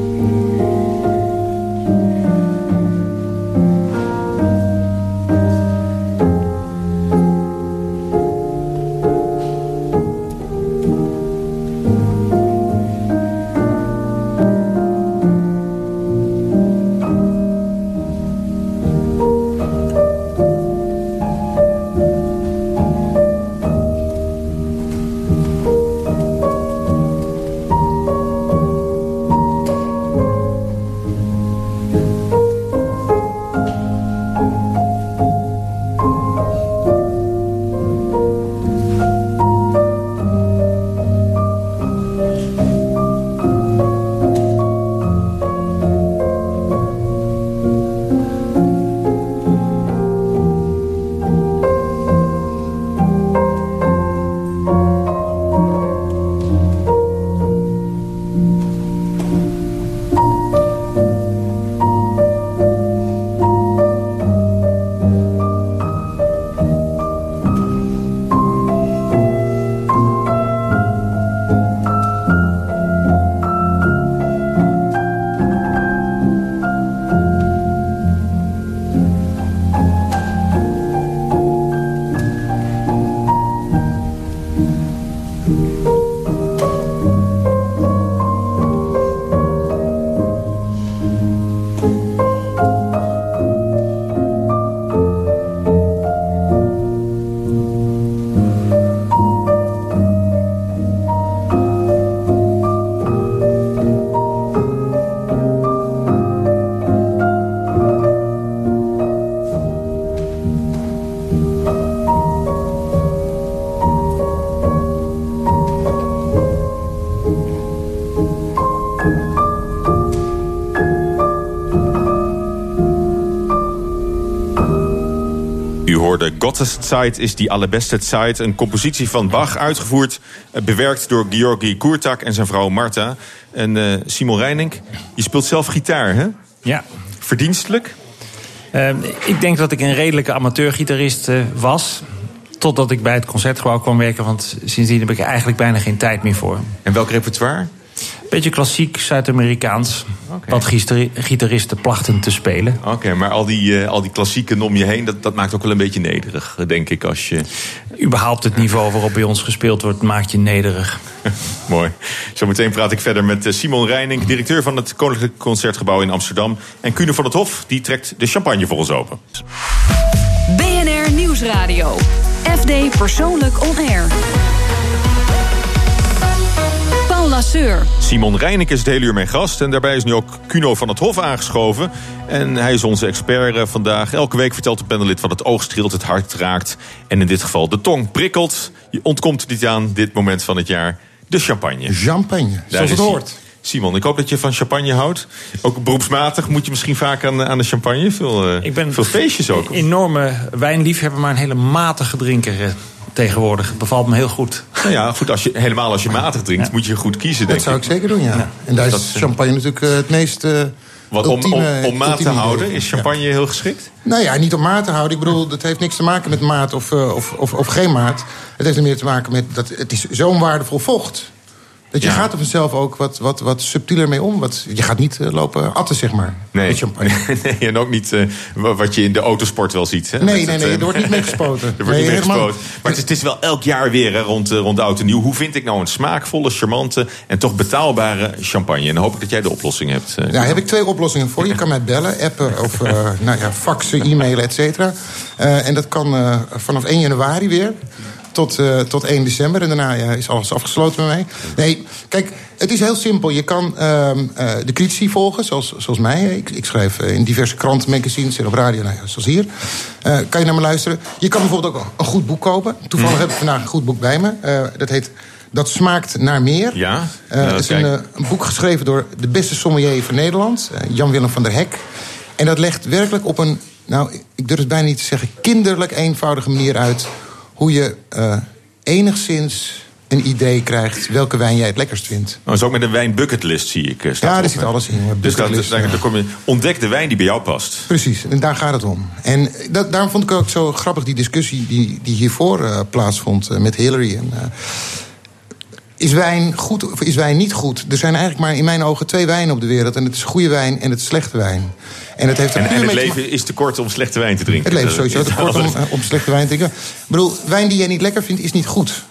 Zeit is die allerbeste Zeit. Een compositie van Bach, uitgevoerd, eh, bewerkt door Georgi Koertak en zijn vrouw Marta. En eh, Simon Reinink, je speelt zelf gitaar, hè? Ja. Verdienstelijk? Eh, ik denk dat ik een redelijke amateurgitarist was. Totdat ik bij het concertgebouw kwam werken. Want sindsdien heb ik er eigenlijk bijna geen tijd meer voor. En welk repertoire? Beetje klassiek Zuid-Amerikaans. Wat gitari- gitaristen plachten te spelen. Oké, maar al die, eh, al die klassieken om je heen, dat, dat maakt ook wel een beetje nederig, denk ik. Als je... Überhaupt het niveau waarop bij ons gespeeld wordt, maakt je nederig. Mooi. Zometeen praat ik verder met eh, Simon Reining, directeur van het Koninklijk Concertgebouw in Amsterdam. En Kuno van het Hof, die trekt de champagne voor ons open. BNR Nieuwsradio. FD Persoonlijk On Air. Simon Reining is het hele uur mijn gast. En daarbij is nu ook Kuno van het Hof aangeschoven. En hij is onze expert eh, vandaag. Elke week vertelt de panelid wat het oog streelt, het hart raakt. En in dit geval de tong prikkelt. Je ontkomt niet aan dit moment van het jaar. De champagne. Champagne, Daar zoals het hoort. Simon, ik hoop dat je van champagne houdt. Ook beroepsmatig moet je misschien vaak aan, aan de champagne. Veel, eh, Ik ben veel feestjes ook. Een enorme wijnliefhebber, maar een hele matige drinker eh, tegenwoordig. Het bevalt me heel goed. Nou ja, goed, als je, helemaal als je matig drinkt, moet je goed kiezen, Dat denk zou ik zeker doen, ja. En daar Dat, is eh, champagne natuurlijk eh, het meest eh Wat, om, om, ultieme- om maat te houden, is champagne heel geschikt? Nou ja, niet om maat te houden. Ik bedoel, dat heeft niks te maken met maat of, of, of, of geen maat. Het heeft er meer te maken met dat het is zo'n waardevol vocht. Dat je Ja. gaat er vanzelf ook wat, wat, wat subtieler mee om. Wat, je gaat niet eh, lopen atten, zeg maar. Nee. Met champagne. nee, en ook niet eh, wat je in de autosport wel ziet. Hè? Nee, Met nee, het, nee, eh, er wordt niet mee gespoten. er wordt Nee, niet mee helemaal. gespoten. Maar het is, het is wel elk jaar weer hè, rond, rond oud en nieuw. Hoe vind ik nou een smaakvolle, charmante en toch betaalbare champagne? En dan hoop ik dat jij de oplossing hebt. Ja, heb ik twee oplossingen voor. Je kan mij bellen, appen of nou ja, faxen, e-mailen, et cetera. En dat kan vanaf 1 januari weer. Tot, eh, tot 1 december. En daarna ja, is alles afgesloten met mij. Nee, kijk, het is heel simpel. Je kan ehm, eh, de critici volgen, zoals, zoals mij. Ik, ik schrijf eh, in diverse kranten, magazines en op radio, nou ja, zoals hier. Kan je naar me luisteren. Je kan bijvoorbeeld ook een goed boek kopen. Toevallig heb ik vandaag een goed boek bij me. Dat heet Dat smaakt naar meer. Ja? Ja, het is een, boek geschreven door de beste sommelier van Nederland, Jan-Willem van der Hek. En dat legt werkelijk op een, nou, ik durf het bijna niet te zeggen, kinderlijk eenvoudige manier uit hoe je eh, enigszins een idee krijgt welke wijn jij het lekkerst vindt. Zo ook met een wijn bucketlist zie ik. eh, staat Ja, daar zit alles in. Dus dat, daar, ja. kom je, ontdek de wijn die bij jou past. Precies, en daar gaat het om. En dat, daarom vond ik ook zo grappig die discussie die, die hiervoor eh, plaatsvond eh, met Hillary. En, eh, is wijn goed of is wijn niet goed? Er zijn eigenlijk maar in mijn ogen twee wijnen op de wereld. En het is goede wijn en het is slechte wijn. En het heeft En, het leven is te kort om slechte wijn te drinken. Het leven sowieso te kort om, om slechte wijn te drinken. Ik bedoel, wijn die jij niet lekker vindt, is niet goed.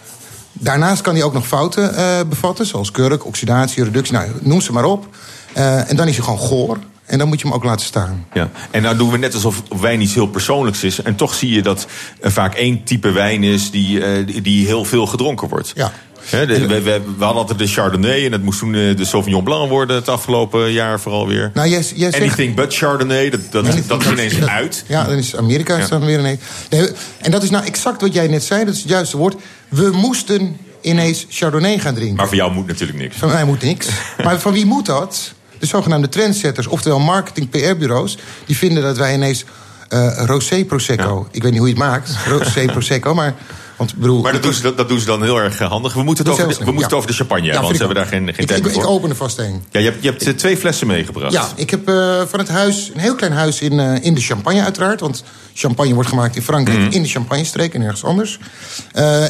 Daarnaast kan die ook nog fouten eh, bevatten, zoals kurk, oxidatie, reductie, nou, noem ze maar op. Eh, en dan is hij gewoon goor. En dan moet je hem ook laten staan. Ja. En nou doen we net alsof wijn iets heel persoonlijks is. En toch zie je dat er vaak één type wijn is die, eh, die heel veel gedronken wordt. Ja. De- we, we, we hadden altijd de Chardonnay en het moest toen eh, de Sauvignon Blanc worden het afgelopen jaar vooral weer. Nou, jij, jij zegt... Anything but Chardonnay, dat, dat, dat is ineens dat- uit. Ja, dan is Amerika Ja. is dan weer ineens. Nee, en dat is nou exact wat jij net zei, dat is het juiste woord. We moesten ineens Chardonnay gaan drinken. Maar voor jou moet natuurlijk niks. Van mij moet niks. maar van wie moet dat? De zogenaamde trendsetters, oftewel marketing PR-bureaus... die vinden dat wij ineens eh rosé prosecco... ik weet niet hoe je het maakt, rosé prosecco, maar... Want, ik bedoel, Maar dat doen, ze, dat, dat doen ze dan heel erg eh, handig. We moeten het, over, we moeten over de champagne Ja, hebben, want ze hebben ik daar geen, geen ik, tijd ik, ik voor. open er vast een. Ja, je hebt, je hebt eh, twee flessen meegebracht. Ja, ik heb eh, van het huis, een heel klein huis in, in de Champagne uiteraard. Want champagne wordt gemaakt in Frankrijk Mhm. in de Champagne-streek en nergens anders.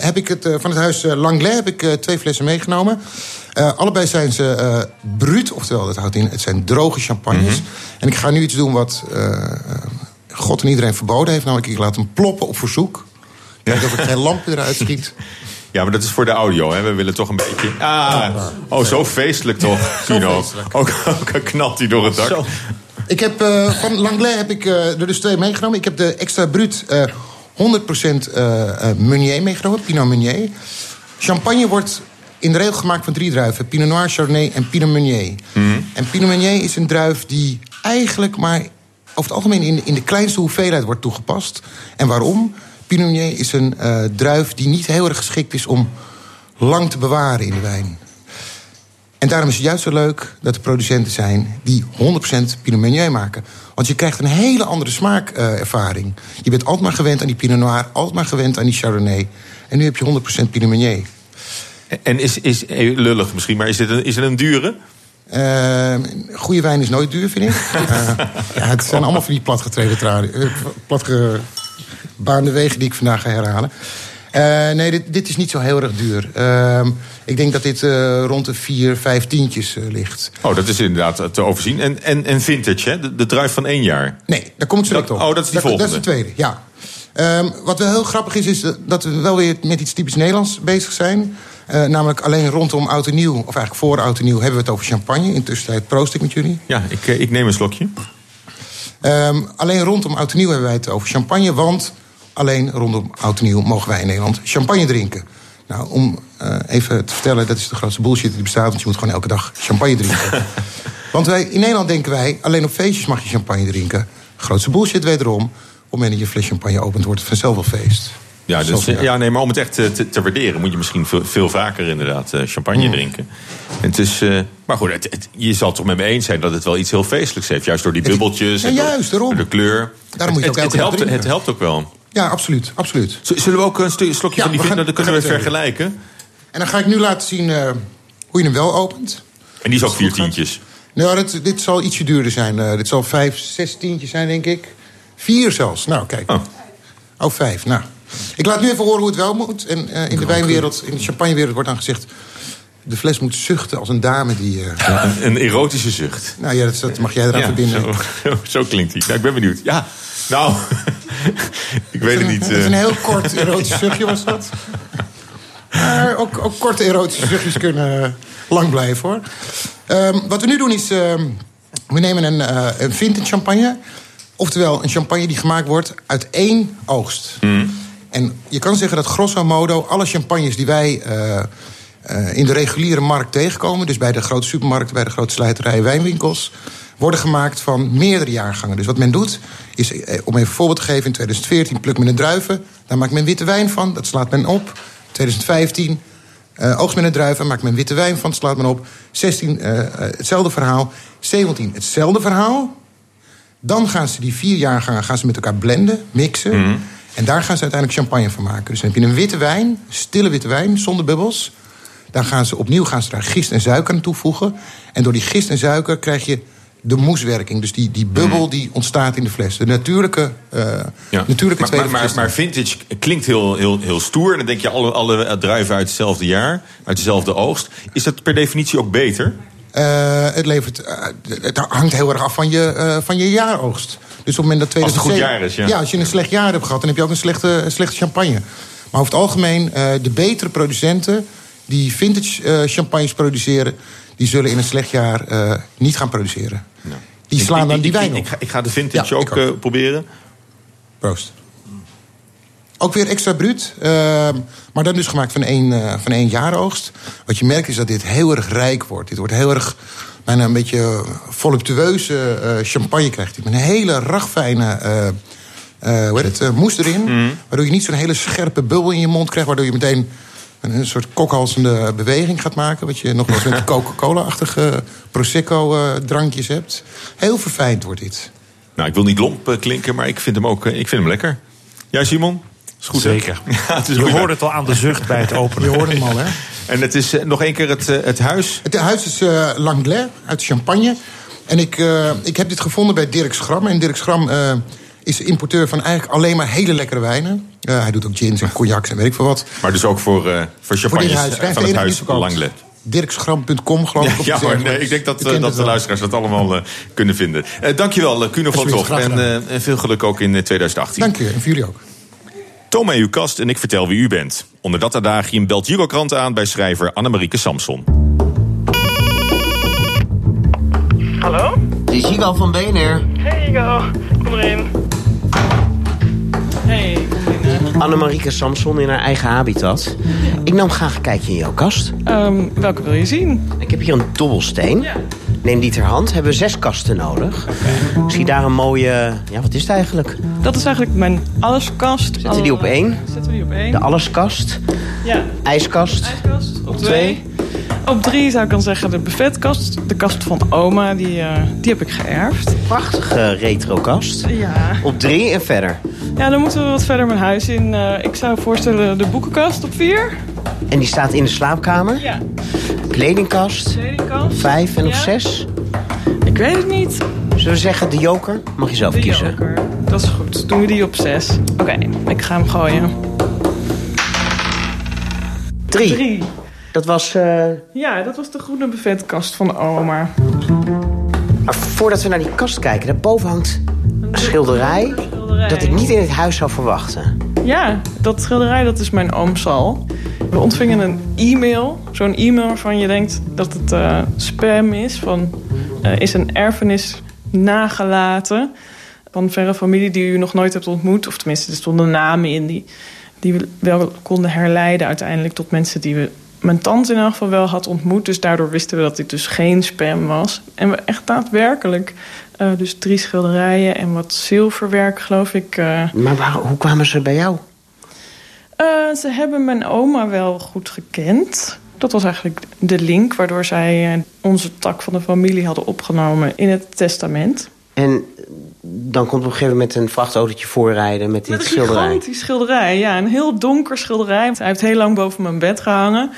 Heb ik het, van het huis Langlais heb ik twee flessen meegenomen. Allebei zijn ze bruut, oftewel dat houdt in, het zijn droge champagnes. Mhm. En ik ga nu iets doen wat God en iedereen verboden heeft. Namelijk, ik laat hem ploppen op verzoek. Kijk of ik geen lamp eruit schiet. Ja, maar dat is voor de audio. Hè. We willen toch een beetje... Ah, oh, zo feestelijk toch, Kino. feestelijk. Ook, ook knalt hij door het dak. Zo. Ik heb eh, van Langlais heb ik eh, er dus twee meegenomen. Ik heb de extra bruut eh 100% eh, Meunier meegenomen, Pinot Meunier. Champagne wordt in de regel gemaakt van drie druiven: Pinot Noir, Chardonnay en Pinot Meunier. En Pinot Meunier is een druif die eigenlijk maar over het algemeen in in de kleinste hoeveelheid wordt toegepast. En waarom? Pinot Meunier is een eh, druif die niet heel erg geschikt is om lang te bewaren in de wijn. En daarom is het juist zo leuk dat er producenten zijn die 100% Pinot Meunier maken. Want je krijgt een hele andere smaakervaring. je bent altijd maar gewend aan die Pinot Noir, altijd maar gewend aan die Chardonnay. En nu heb je 100% Pinot Meunier. En is, is eh, lullig misschien, maar is, dit een, is het een dure? Uh, goede wijn is nooit duur, vind ik. Uh, ja, het zijn allemaal van die platgetreden traden, uh, platgebaande wegen die ik vandaag ga herhalen. Uh, nee, dit, dit, is niet zo heel erg duur. Uh, ik denk dat dit uh, rond de vier, vijf tientjes ligt. Oh, dat is inderdaad te overzien. En, en, en vintage, hè? De, de druif van één jaar? Nee, daar kom ik zo op. Oh, dat is die dat, volgende? Dat is de tweede, ja. Um, wat wel heel grappig is, is dat we wel weer met iets typisch Nederlands bezig zijn. Uh, namelijk alleen rondom Oud en Nieuw, of eigenlijk voor Oud en Nieuw... hebben we het over champagne. Intussen proost ik met jullie. Ja, ik, ik neem een slokje. Um, alleen rondom Oud en Nieuw hebben wij het over champagne, want alleen rondom Oud en Nieuw mogen wij in Nederland champagne drinken. Nou, om uh, even te vertellen, dat is de grootste bullshit die bestaat... want je moet gewoon elke dag champagne drinken. want wij, in Nederland denken wij, alleen op feestjes mag je champagne drinken. Grootste bullshit wederom. Op het moment dat je fles champagne opent, wordt het vanzelf wel feest. Ja, dus, ja, nee, maar om het echt te, te, waarderen... moet je misschien veel, veel vaker inderdaad uh, champagne mm. drinken. En het is, uh, maar goed, het, het, je zal het toch met me eens zijn... dat het wel iets heel feestelijks heeft. Juist door die bubbeltjes ja, en juist, door, daarom. door de kleur. Daarom moet je het, ook het, helpt, het helpt ook wel. Ja, absoluut. absoluut. Zullen we ook een slokje ja, van die vinden? Dan kunnen we vergelijken. En dan ga ik nu laten zien uh, hoe je hem wel opent. En die is ook vier tientjes? Nou, dit, dit zal ietsje duurder zijn. Uh, dit zal vijf, zes tientjes zijn, denk ik. Vier zelfs. Nou, kijk. Oh, oh vijf. Nou. Ik laat nu even horen hoe het wel moet. En uh, in de wijnwereld, in de champagnewereld wordt dan gezegd... de fles moet zuchten als een dame die... Uh... Ja, een, een, erotische zucht. Nou ja, dat, dat mag jij eraan ja, verbinden. Zo, zo klinkt hij. Nou, ik ben benieuwd. Ja, nou, ik weet het niet. Het is een heel kort erotisch zuchtje was dat. Maar ook, ook korte erotische zuchtjes kunnen lang blijven, hoor. Um, wat we nu doen is... Um, we nemen een, uh, een vintage champagne. Oftewel, een champagne die gemaakt wordt uit één oogst. Mm. En je kan zeggen dat grosso modo alle champagnes die wij uh, uh, in de reguliere markt tegenkomen... dus bij de grote supermarkten, bij de grote slijterijen, wijnwinkels... worden gemaakt van meerdere jaargangen. Dus wat men doet, is, eh, om even een voorbeeld te geven... in 2014 plukt men een druiven, daar maakt men witte wijn van... dat slaat men op. 2015 uh, oogst men een druiven, maakt men witte wijn van, dat slaat men op. 16 uh, hetzelfde verhaal. 17 hetzelfde verhaal. Dan gaan ze die vier jaargangen gaan ze met elkaar blenden, mixen... Mm. En daar gaan ze uiteindelijk champagne van maken. Dus dan heb je een witte wijn, stille witte wijn, zonder bubbels. Dan gaan ze opnieuw gaan ze daar gist en suiker aan toevoegen. En door die gist en suiker krijg je de moeswerking. Dus die, die bubbel die ontstaat in de fles. De natuurlijke, uh, ja. natuurlijke maar, maar, maar, maar, vintage klinkt heel, heel, heel stoer. Dan denk je alle, alle druiven uit hetzelfde jaar, uit dezelfde oogst. Is dat per definitie ook beter? Uh, het, levert, uh, het hangt heel erg af van je, uh, van je jaaroogst. Dus op het moment dat 2007, als het goed jaar is, ja. Ja, als je een slecht jaar hebt gehad, dan heb je ook een slechte, slechte champagne. Maar over het algemeen, de betere producenten die vintage champagnes produceren... die zullen in een slecht jaar niet gaan produceren. Ja. Die slaan ik, dan ik, die ik, wijn op. Ik, ga, ik ga de vintage Ja, ook, ook. proberen. Proost. Ook weer extra bruut. Uh, maar dan dus gemaakt van één, uh, van één jaaroogst. Wat je merkt is dat dit heel erg rijk wordt. Dit wordt heel erg bijna een beetje voluptueuze uh, champagne krijgt. Met een hele ragfijne hoe heet het, moes erin. Mm. Waardoor je niet zo'n hele scherpe bubbel in je mond krijgt. Waardoor je meteen een soort kokhalzende beweging gaat maken. Wat je nog wel eens met Coca-Cola-achtige Prosecco-drankjes hebt. Heel verfijnd wordt dit. Nou, ik wil niet lomp klinken, maar ik vind hem ook ik vind hem lekker. Jij, Simon? Is goed, Zeker. Ja, het is Je hoort het al aan de zucht bij het openen. Je hoort hem al, hè? En het is uh, nog één keer het, uh, het huis. Het huis is uh, Langlais uit Champagne. En ik, uh, ik heb dit gevonden bij Dirk Schram. En Dirk Schram uh, is importeur van eigenlijk alleen maar hele lekkere wijnen. Uh, hij doet ook gins en cognacs en weet ik veel wat. Maar dus ook voor, uh, voor huis. van het huis verkoopt. Langlais. Dirkschram.com geloof ik. Ja, op ja hoor, nee, ik denk dat, Je uh, dat de luisteraars dat allemaal uh, kunnen vinden. Uh, dankjewel, Kuno van graag En, uh, veel geluk ook in uh, 2018. Dank u, en voor jullie ook. Toon mij uw kast en ik vertel wie u bent. Onder dat adagium belt Girokrant aan bij schrijver Annemarieke Samson. Hallo? Het is Igo van BNR. Hey Igo, kom erin. Hey, Annemarieke Samson in haar eigen habitat. Ik nam graag een kijkje in jouw kast. um, welke wil je zien? Ik heb hier een dobbelsteen. Ja. Neem die ter hand. Hebben we zes kasten nodig. Ik zie daar een mooie... Ja, wat is het eigenlijk? Dat is eigenlijk mijn alleskast. Zetten we die op één? Zetten we die op één? De alleskast. Ja. IJskast. IJskast op twee. Op drie zou ik dan zeggen de buffetkast. De kast van oma, die, eh, die heb ik geërfd. Prachtige retrokast. Ja. Op drie en verder. Ja, dan moeten we wat verder mijn huis in. Eh, ik zou voorstellen de boekenkast op vier. En die staat in de slaapkamer. Ja. Kledingkast. Kledingkast. Vijf en of Ja. zes. Ik weet het niet. Zullen we zeggen de joker? Mag je zelf De kiezen. joker. Dat is goed. Doen we die op zes. Oké, ik ga hem gooien. Drie. Drie. Dat was... eh, Ja, dat was de groene buffetkast van oma. Maar voordat we naar die kast kijken, daarboven hangt een schilderij... schilderij. dat ik niet in het huis zou verwachten. Ja, dat schilderij dat is mijn oom Sal. We ontvingen een e-mail. Zo'n e-mail waarvan je denkt dat het eh, spam is. Van, eh, is een erfenis nagelaten van verre familie die u nog nooit hebt ontmoet. Of tenminste, er stonden namen in die, die we wel konden herleiden uiteindelijk tot mensen die we mijn tante in elk geval wel had ontmoet. Dus daardoor wisten we dat dit dus geen spam was. En we echt daadwerkelijk eh, dus drie schilderijen en wat zilverwerk, geloof ik. eh, Maar waar- hoe kwamen ze bij jou? eh, ze hebben mijn oma wel goed gekend. Dat was eigenlijk de link waardoor zij onze tak van de familie hadden opgenomen in het testament. En dan komt op een gegeven moment een vrachtautootje voorrijden met dit Met een schilderij. gigantisch schilderij, ja. Een heel donker schilderij. Hij heeft heel lang boven mijn bed gehangen.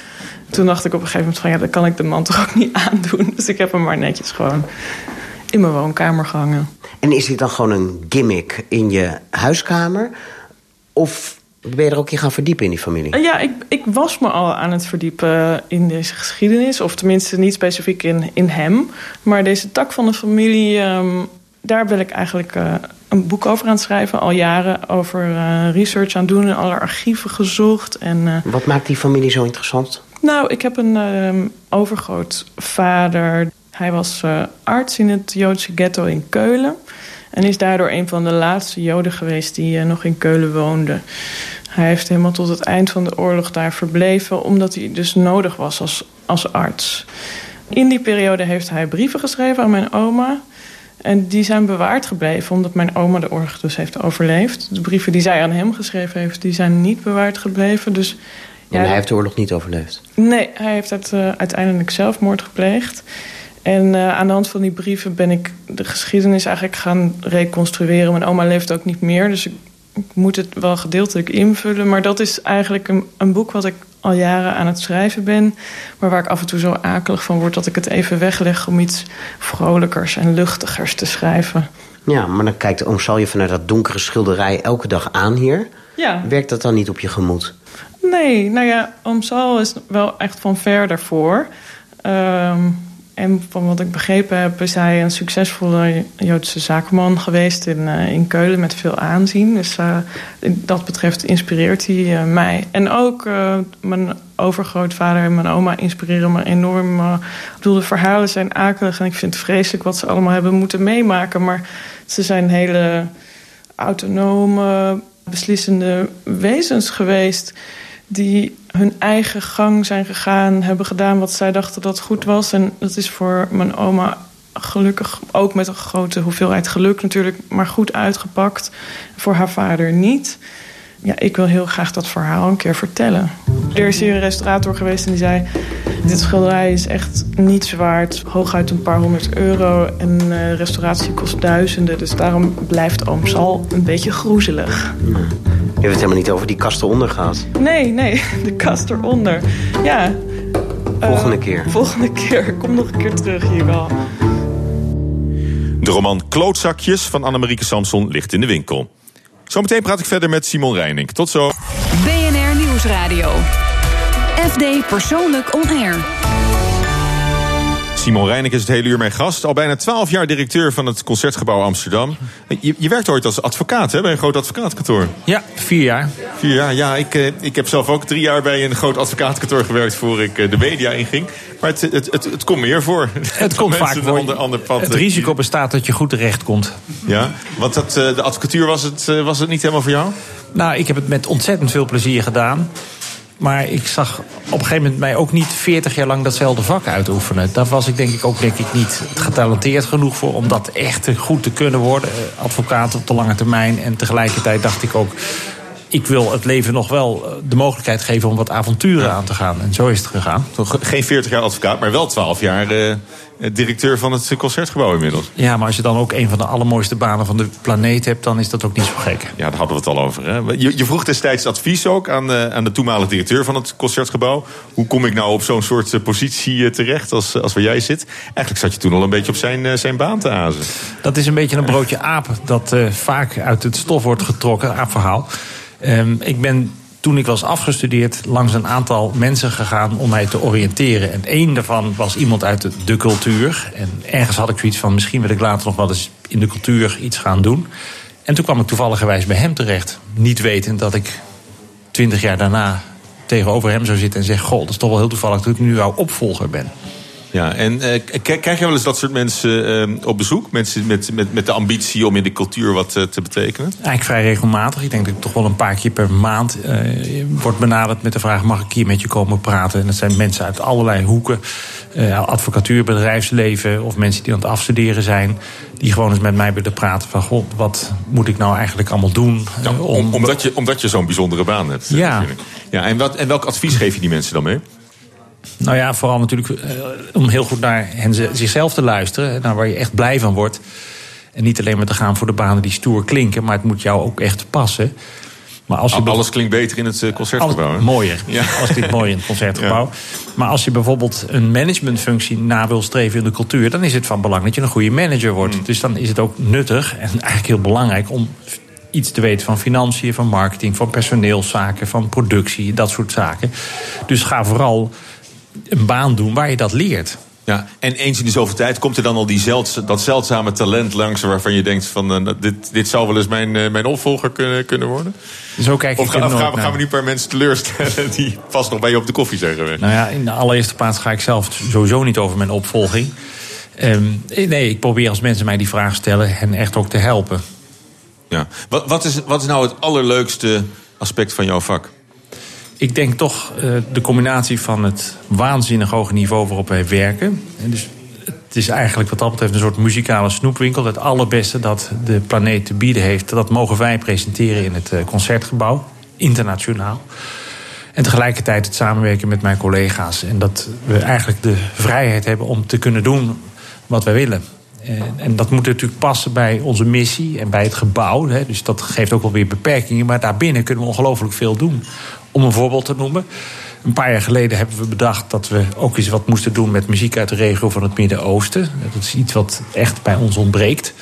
Toen dacht ik op een gegeven moment van... ja, dat kan ik de man toch ook niet aandoen. Dus ik heb hem maar netjes gewoon in mijn woonkamer gehangen. En is dit dan gewoon een gimmick in je huiskamer? Of ben je er ook in gaan verdiepen in die familie? Eh, Ja, ik, ik was me al aan het verdiepen in deze geschiedenis. Of tenminste niet specifiek in, in hem. Maar deze tak van de familie, ehm, daar ben ik eigenlijk eh, een boek over aan het schrijven. Al jaren over eh, research aan het doen en alle archieven gezocht. En, Wat maakt die familie zo interessant? nou, ik heb een ehm overgrootvader. Hij was eh, arts in het Joodse ghetto in Keulen. En is daardoor een van de laatste Joden geweest die eh, nog in Keulen woonde. Hij heeft helemaal tot het eind van de oorlog daar verbleven... omdat hij dus nodig was als, als arts. In die periode heeft hij brieven geschreven aan mijn oma... En die zijn bewaard gebleven, omdat mijn oma de oorlog dus heeft overleefd. De brieven die zij aan hem geschreven heeft, die zijn niet bewaard gebleven. Dus En hij heeft de oorlog niet overleefd. Nee, hij heeft het, eh, uiteindelijk zelfmoord gepleegd. En eh, aan de hand van die brieven ben ik de geschiedenis eigenlijk gaan reconstrueren. Mijn oma leeft ook niet meer, dus ik, ik moet het wel gedeeltelijk invullen. Maar dat is eigenlijk een, een boek wat ik al jaren aan het schrijven ben. Maar waar ik af en toe zo akelig van word dat ik het even wegleg om iets vrolijkers en luchtigers te schrijven. Ja, maar dan kijkt oom Sal je vanuit dat donkere schilderij elke dag aan hier. Ja. Werkt dat dan niet op je gemoed? Nee, nou ja, Oom Sal is wel echt van ver daarvoor. Ehm, en van wat ik begrepen heb, is hij een succesvolle Joodse zakenman geweest in, eh, in Keulen met veel aanzien. Dus eh, dat betreft inspireert hij eh, mij. En ook mijn overgrootvader en mijn oma inspireren me enorm. Ik bedoel, de verhalen zijn akelig en ik vind het vreselijk wat ze allemaal hebben moeten meemaken. Maar ze zijn hele autonome, beslissende wezens geweest die hun eigen gang zijn gegaan, hebben gedaan wat zij dachten dat goed was. En dat is voor mijn oma gelukkig ook met een grote hoeveelheid geluk natuurlijk, maar goed uitgepakt. Voor haar vader niet. Ja, ik wil heel graag dat verhaal een keer vertellen. Er is hier een restaurator geweest en die zei... dit schilderij is echt niets waard. Hooguit een paar honderd euro. En eh, restauratie kost duizenden. Dus daarom blijft Oom Sal een beetje groezelig. Je hebt het helemaal niet over die kast eronder gehad. Nee, nee, de kast eronder. Ja. eh, Volgende keer. Volgende keer. Kom nog een keer terug hier wel. De roman Klootzakjes van Annemarieke Samson ligt in de winkel. Zometeen praat ik verder met Simon Reining. Tot zo. BNR Nieuwsradio. FD Persoonlijk On Air. Simon Reining is het hele uur mijn gast. Al bijna twaalf jaar directeur van het Concertgebouw Amsterdam. Je, je werkt ooit als advocaat hè, bij een groot advocaatkantoor. Ja, vier jaar. Vier jaar, ja. Ik, eh, ik heb zelf ook drie jaar bij een groot advocaatkantoor gewerkt... voor ik eh, de media inging. Maar het, het, het, het komt meer voor. Het komt vaak voor. ander, ander pad. Het risico bestaat dat je goed terecht komt. Ja, want dat, eh, de advocatuur was het, was het niet helemaal voor jou? Nou, ik heb het met ontzettend veel plezier gedaan. Maar ik zag op een gegeven moment mij ook niet 40 jaar lang datzelfde vak uitoefenen. Daar was ik denk ik ook denk ik niet getalenteerd genoeg voor om dat echt goed te kunnen worden. Eh, Advocaat op de lange termijn. En tegelijkertijd dacht ik ook, ik wil het leven nog wel eh, de mogelijkheid geven om wat avonturen aan te gaan. En zo is het gegaan. Toch geen 40 jaar advocaat, maar wel 12 jaar eh, directeur van het concertgebouw inmiddels. Ja, maar als je dan ook een van de allermooiste banen van de planeet hebt, dan is dat ook niet zo gek. Ja, daar hadden we het al over. Hè? Je, je vroeg destijds advies ook aan, eh, aan de toenmalige directeur van het concertgebouw. Hoe kom ik nou op zo'n soort eh, positie eh, terecht als, als waar jij zit? Eigenlijk zat je toen al een beetje op zijn, eh, zijn baan te azen. Dat is een beetje een broodje aap dat eh, vaak uit het stof wordt getrokken, aapverhaal. Ehm, ik ben toen ik was afgestudeerd langs een aantal mensen gegaan om mij te oriënteren. En één daarvan was iemand uit de, cultuur. En ergens had ik zoiets van, misschien wil ik later nog wel eens in de cultuur iets gaan doen. En toen kwam ik toevalligerwijs bij hem terecht. Niet wetend dat ik twintig jaar daarna tegenover hem zou zitten en zeg... goh, dat is toch wel heel toevallig dat ik nu jouw opvolger ben. Ja, en eh, krijg je wel eens dat soort mensen eh, op bezoek? Mensen met, met, met de ambitie om in de cultuur wat eh, te betekenen? Eigenlijk vrij regelmatig. Ik denk dat ik toch wel een paar keer per maand eh, word benaderd met de vraag: mag ik hier met je komen praten? En dat zijn mensen uit allerlei hoeken: advocatuur, bedrijfsleven of mensen die aan het afstuderen zijn. Die gewoon eens met mij willen praten van: goh, wat moet ik nou eigenlijk allemaal doen? Om, omdat je, omdat je zo'n bijzondere baan hebt. Ja. ja en, wat, en welk advies geef je die mensen dan mee? Nou ja, vooral natuurlijk eh, om heel goed naar hen ze- zichzelf te luisteren. Naar waar je echt blij van wordt. En niet alleen maar te gaan voor de banen die stoer klinken, maar het moet jou ook echt passen. Maar als je Alles klinkt beter in het eh, concertgebouw. Alles mooier. Ja. Alles klinkt mooi in het concertgebouw. Maar als je bijvoorbeeld een managementfunctie na wil streven in de cultuur... dan is het van belang dat je een goede manager wordt. Mm. Dus dan is het ook nuttig en eigenlijk heel belangrijk... om iets te weten van financiën, van marketing, van personeelszaken... van productie, dat soort zaken. Dus ga vooral een baan doen waar je dat leert. Ja, en eens in de zoveel tijd komt er dan al die zeldz- dat zeldzame talent langs... waarvan je denkt van eh, dit, dit zou wel eens mijn, eh, mijn opvolger kunnen, kunnen worden? Zo kijk Of ik gaan, of nooit gaan, we- gaan we nu een paar mensen teleurstellen... die vast nog bij je op de koffie zijn geweest? Nou ja, in de allereerste plaats ga ik zelf sowieso niet over mijn opvolging. Ehm, nee, ik probeer als mensen mij die vraag stellen hen echt ook te helpen. Ja. Wat, wat, is, wat is nou het allerleukste aspect van jouw vak? Ik denk toch eh, de combinatie van het waanzinnig hoge niveau waarop wij werken. En dus het is eigenlijk wat dat betreft een soort muzikale snoepwinkel. Het allerbeste dat de planeet te bieden heeft, dat mogen wij presenteren in het eh, concertgebouw, internationaal. En tegelijkertijd het samenwerken met mijn collega's. En dat we eigenlijk de vrijheid hebben om te kunnen doen wat wij willen. En, dat moet natuurlijk passen bij onze missie en bij het gebouw. Dus dat geeft ook wel weer beperkingen. Maar daarbinnen kunnen we ongelooflijk veel doen. Om een voorbeeld te noemen. Een paar jaar geleden hebben we bedacht dat we ook eens wat moesten doen met muziek uit de regio van het Midden-Oosten. Dat is iets wat echt bij ons ontbreekt.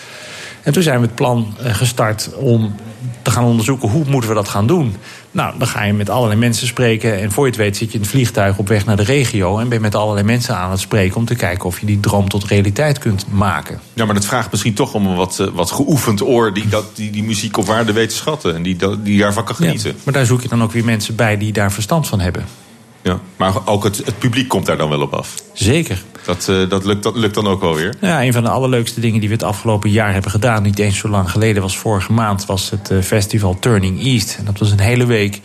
En toen zijn we het plan eh, gestart om te gaan onderzoeken hoe moeten we dat gaan doen. Nou, dan ga je met allerlei mensen spreken. En voor je het weet zit je in het vliegtuig op weg naar de regio. En ben je met allerlei mensen aan het spreken om te kijken of je die droom tot realiteit kunt maken. Ja, maar dat vraagt misschien toch om een wat, eh, wat geoefend oor... Die, dat, die die muziek op waarde weet te schatten en die, dat- die daarvan kan genieten. Ja, maar daar zoek je dan ook weer mensen bij die daar verstand van hebben. Ja. Maar ook het, het publiek komt daar dan wel op af. Zeker. Dat, eh, dat, lukt, dat lukt dan ook wel weer. Ja, een van de allerleukste dingen die we het afgelopen jaar hebben gedaan, niet eens zo lang geleden, was vorige maand, was het eh, festival Turning East. En dat was een hele week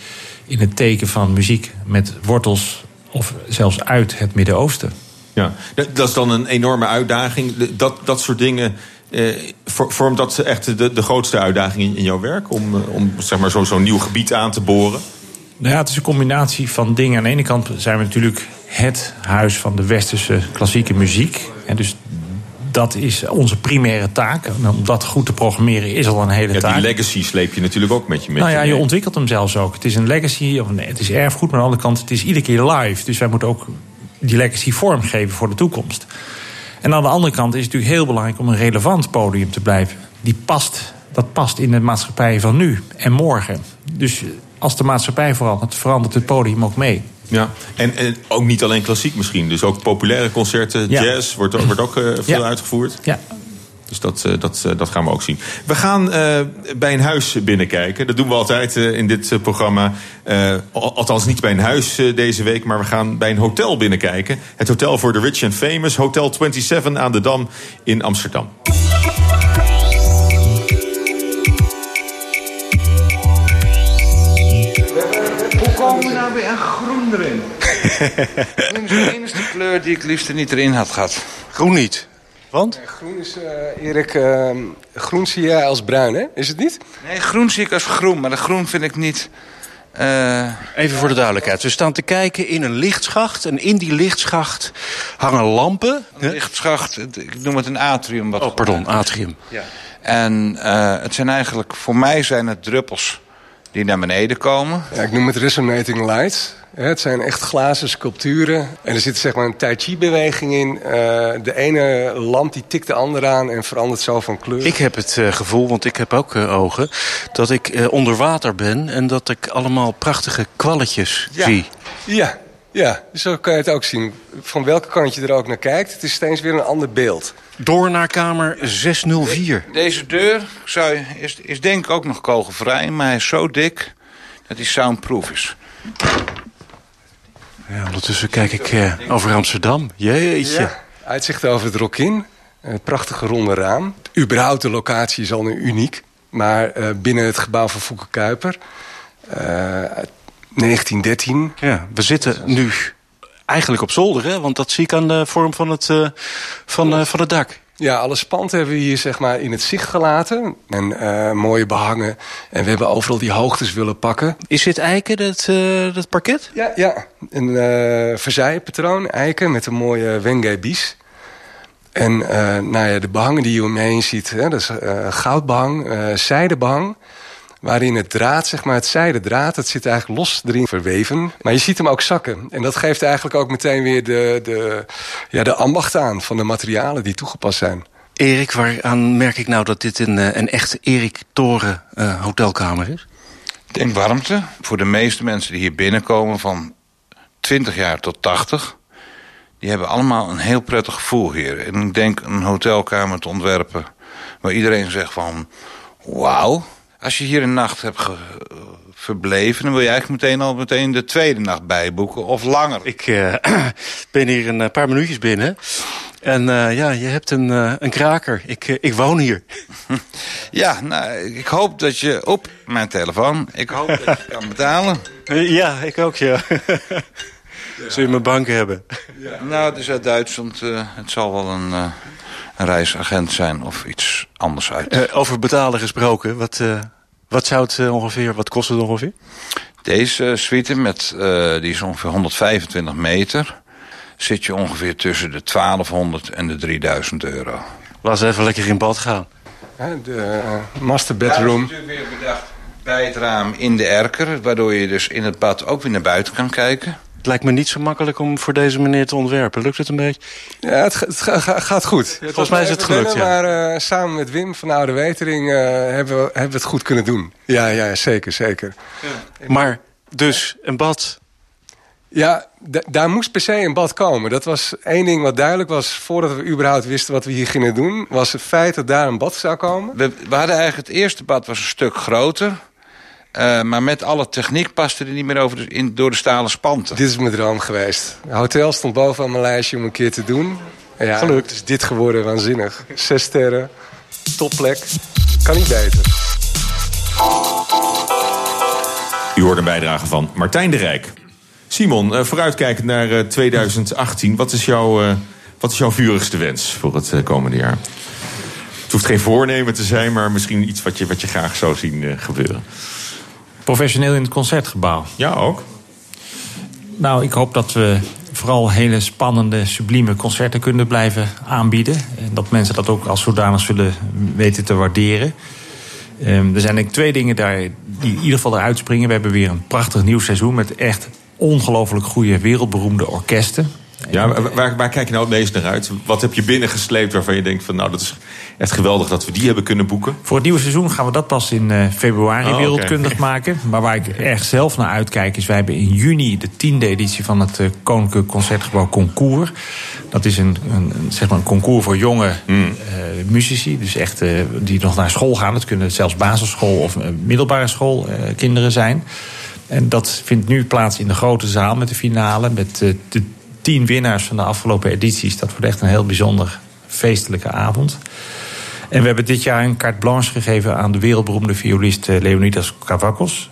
in het teken van muziek met wortels of zelfs uit het Midden-Oosten. Ja, dat, is dan een enorme uitdaging. Dat, dat soort dingen. Eh, vor- vormt dat echt de, de grootste uitdaging in, in jouw werk? Om, eh, om zeg maar, zo- zo'n nieuw gebied aan te boren? Nou ja, het is een combinatie van dingen. Aan de ene kant zijn we natuurlijk het huis van de westerse klassieke muziek. En dus dat is onze primaire taak. En om dat goed te programmeren is al een hele Ja, taak. die legacy sleep je natuurlijk ook met je mee. nou ja, je ontwikkelt hem zelfs ook. Het is een legacy, of nee, het is erfgoed, maar aan de andere kant, het is iedere keer live. Dus wij moeten ook die legacy vormgeven voor de toekomst. En aan de andere kant is het natuurlijk heel belangrijk om een relevant podium te blijven. Die past, dat past in de maatschappij van nu en morgen. Dus als de maatschappij verandert, verandert het podium ook mee. Ja, en, en ook niet alleen klassiek misschien. Dus ook populaire concerten, Ja. jazz wordt, ook- wordt ook eh, veel Ja. uitgevoerd. Ja. Dus dat, eh, dat, eh, dat gaan we ook zien. We gaan bij een huis binnenkijken. Dat doen we altijd in dit programma. Al- althans niet bij een huis deze week, maar we gaan bij een hotel binnenkijken. Het hotel voor de Rich and Famous, Hotel 27 aan de Dam in Amsterdam. We nou weer een groen erin? Groen is de enige kleur die ik liefst er niet erin had gehad. Groen niet. Want? Groen is, eh, Erik, eh, groen zie jij als bruin, hè? Is het niet? Nee, groen zie ik als groen, maar de groen vind ik niet... eh, Even voor de duidelijkheid. We staan te kijken in een lichtschacht. En in die lichtschacht hangen lampen. Een lichtschacht, ik noem het een atrium. Wat Oh, pardon, atrium. Ja. En eh, het zijn eigenlijk, voor mij zijn het druppels die naar beneden komen. Ja, ik noem het resonating lights. Hè, Het zijn echt glazen sculpturen. En er zit zeg maar een tai chi beweging in. Eh, de ene lamp die tikt de andere aan en verandert zo van kleur. Ik heb het eh, gevoel, want ik heb ook eh, ogen... dat ik eh, onder water ben en dat ik allemaal prachtige kwalletjes Ja. zie. Ja, ja, zo kan je het ook zien. Van welke kant je er ook naar kijkt, het is steeds weer een ander beeld. Door naar kamer 604. Deze deur zou is, is denk ik ook nog kogelvrij, maar hij is zo dik dat hij soundproof is. Ja, ondertussen kijk ik eh, over Amsterdam. Jeetje. Ja, uitzicht over het Rokin. Een prachtige ronde raam. Überhaupt de locatie is al nu uniek. Maar eh, binnen het gebouw van Fouke Kuiper... eh, 1913. Ja, we zitten nu eigenlijk op zolder, hè? Want dat zie ik aan de vorm van het, eh, van, eh, van het dak. Ja, alle spanten hebben we hier zeg maar in het zicht gelaten. En eh, mooie behangen. En we hebben overal die hoogtes willen pakken. Is dit eiken, dat, dat parket? Ja, ja. een uh, verzeipatroon, eiken met een mooie Wenge bies. En nou ja, de behangen die je om je heen ziet, hè, dat is goudbehang, zijdebehang. Waarin het draad, zeg maar, het zijdedraad, dat zit eigenlijk los erin verweven. Maar je ziet hem ook zakken. En dat geeft eigenlijk ook meteen weer de, de, ja, de ambacht aan van de materialen die toegepast zijn. Erik, waaraan merk ik nou dat dit een, een echt Erik Toren uh, hotelkamer is? Ik denk warmte. Voor de meeste mensen die hier binnenkomen van 20 jaar tot 80... die hebben allemaal een heel prettig gevoel hier. En ik denk een hotelkamer te ontwerpen... waar iedereen zegt van... wauw, als je hier een nacht hebt verbleven... dan wil je eigenlijk meteen al meteen de tweede nacht bijboeken of langer. Ik uh, ben hier een paar minuutjes binnen... En uh, ja, je hebt een, uh, een kraker. Ik, ik woon hier. Ja, nou, ik hoop dat je op mijn telefoon... ik hoop dat je kan betalen. Ja, ik ook, ja. Zul je mijn bank hebben? Ja. Nou, het is uit Duitsland. het zal wel een, een reisagent zijn of iets anders uit. over betalen gesproken. Wat, wat zou het ongeveer, wat kost het ongeveer? Deze suite, met, die is ongeveer 125 meter zit je ongeveer tussen de 1200 en de 3000 euro. Laat eens even lekker in bad gaan. De master bedroom. Ja, is natuurlijk weer bedacht bij het raam in de erker... waardoor je dus in het bad ook weer naar buiten kan kijken. Het lijkt me niet zo makkelijk om voor deze meneer te ontwerpen. Lukt het een beetje? Ja, het, het gaat goed. Volgens mij is het gelukt, ja. Maar uh, samen met Wim van Oude Wetering uh, hebben, we, hebben we het goed kunnen doen. Ja, ja zeker, zeker. Ja. Maar dus een bad ja, daar moest per se een bad komen. Dat was één ding wat duidelijk was... voordat we überhaupt wisten wat we hier gingen doen... was het feit dat daar een bad zou komen. We, we hadden eigenlijk het eerste bad was een stuk groter... Uh, maar met alle techniek paste er niet meer over de, in, door de stalen spanten. Dit is mijn droom geweest. Het hotel stond bovenaan mijn lijstje om een keer te doen. Ja, Gelukt. is dit geworden, waanzinnig. Zes sterren, topplek. Kan niet beter. U hoort een bijdrage van Martijn de Rijk. Simon, uh, vooruitkijkend naar uh, 2018. Wat is, jouw, wat is jouw vurigste wens voor het komende jaar? Het hoeft geen voornemen te zijn, maar misschien iets wat je, wat je graag zou zien gebeuren. Professioneel in het concertgebouw. Ja, ook. Nou, ik hoop dat we vooral hele spannende, sublieme concerten kunnen blijven aanbieden. En dat mensen dat ook als zodanig zullen weten te waarderen. Um, er zijn denk ik twee dingen daar die in ieder geval eruit springen. We hebben weer een prachtig nieuw seizoen met echt ongelooflijk goede, wereldberoemde orkesten. Ja, waar, waar kijk je nou het meest naar uit? Wat heb je binnengesleept waarvan je denkt van nou dat is echt geweldig dat we die hebben kunnen boeken? Voor het nieuwe seizoen gaan we dat pas in uh, februari oh, wereldkundig okay. maken. Maar waar ik echt zelf naar uitkijk is wij hebben in juni de tiende editie van het uh, Koninklijk Concertgebouw Concours. Dat is een, een, zeg maar een concours voor jonge mm. uh, muzici. Dus echt die nog naar school gaan. Het kunnen zelfs basisschool of middelbare school kinderen zijn. En dat vindt nu plaats in de grote zaal met de finale. Met de tien winnaars van de afgelopen edities. Dat wordt echt een heel bijzonder feestelijke avond. En we hebben dit jaar een carte blanche gegeven aan de wereldberoemde violist Leonidas Kavakos.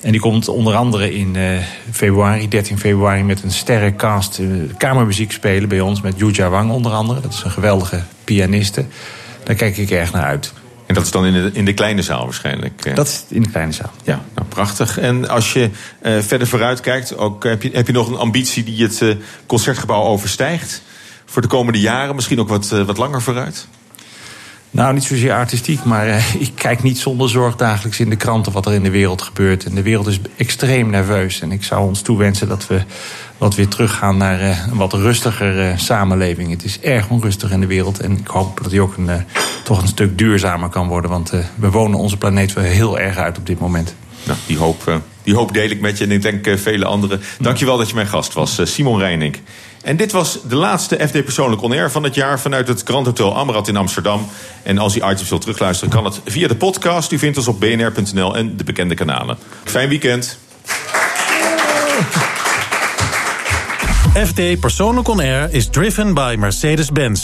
En die komt onder andere in eh, februari, 13 februari, met een sterrencast eh, kamermuziek spelen bij ons. Met Yuja Wang onder andere. Dat is een geweldige pianiste. Daar kijk ik erg naar uit. En dat is dan in de, in de kleine zaal waarschijnlijk? eh? Dat is in de kleine zaal. Ja, nou, prachtig. En als je eh, verder vooruit kijkt, ook, heb, je, heb je nog een ambitie die het eh, concertgebouw overstijgt? Voor de komende jaren, misschien ook wat, eh, wat langer vooruit? Nou, niet zozeer artistiek, maar eh, ik kijk niet zonder zorg dagelijks in de kranten wat er in de wereld gebeurt. En de wereld is extreem nerveus. En ik zou ons toewensen dat we wat weer teruggaan naar eh, een wat rustiger eh, samenleving. Het is erg onrustig in de wereld. En ik hoop dat die ook een, toch een stuk duurzamer kan worden. Want we wonen onze planeet wel heel erg uit op dit moment. Nou, die hoop, die hoop deel ik met je en ik denk vele anderen. Dankjewel dat je mijn gast was, Simon Reining. En dit was de laatste FD Persoonlijk On Air van het jaar... vanuit het Grand Hotel Amrad in Amsterdam. En als u items wilt terugluisteren, kan het via de podcast. U vindt ons op bnr.nl en de bekende kanalen. Fijn weekend. FD Persoonlijk On Air is driven by Mercedes-Benz.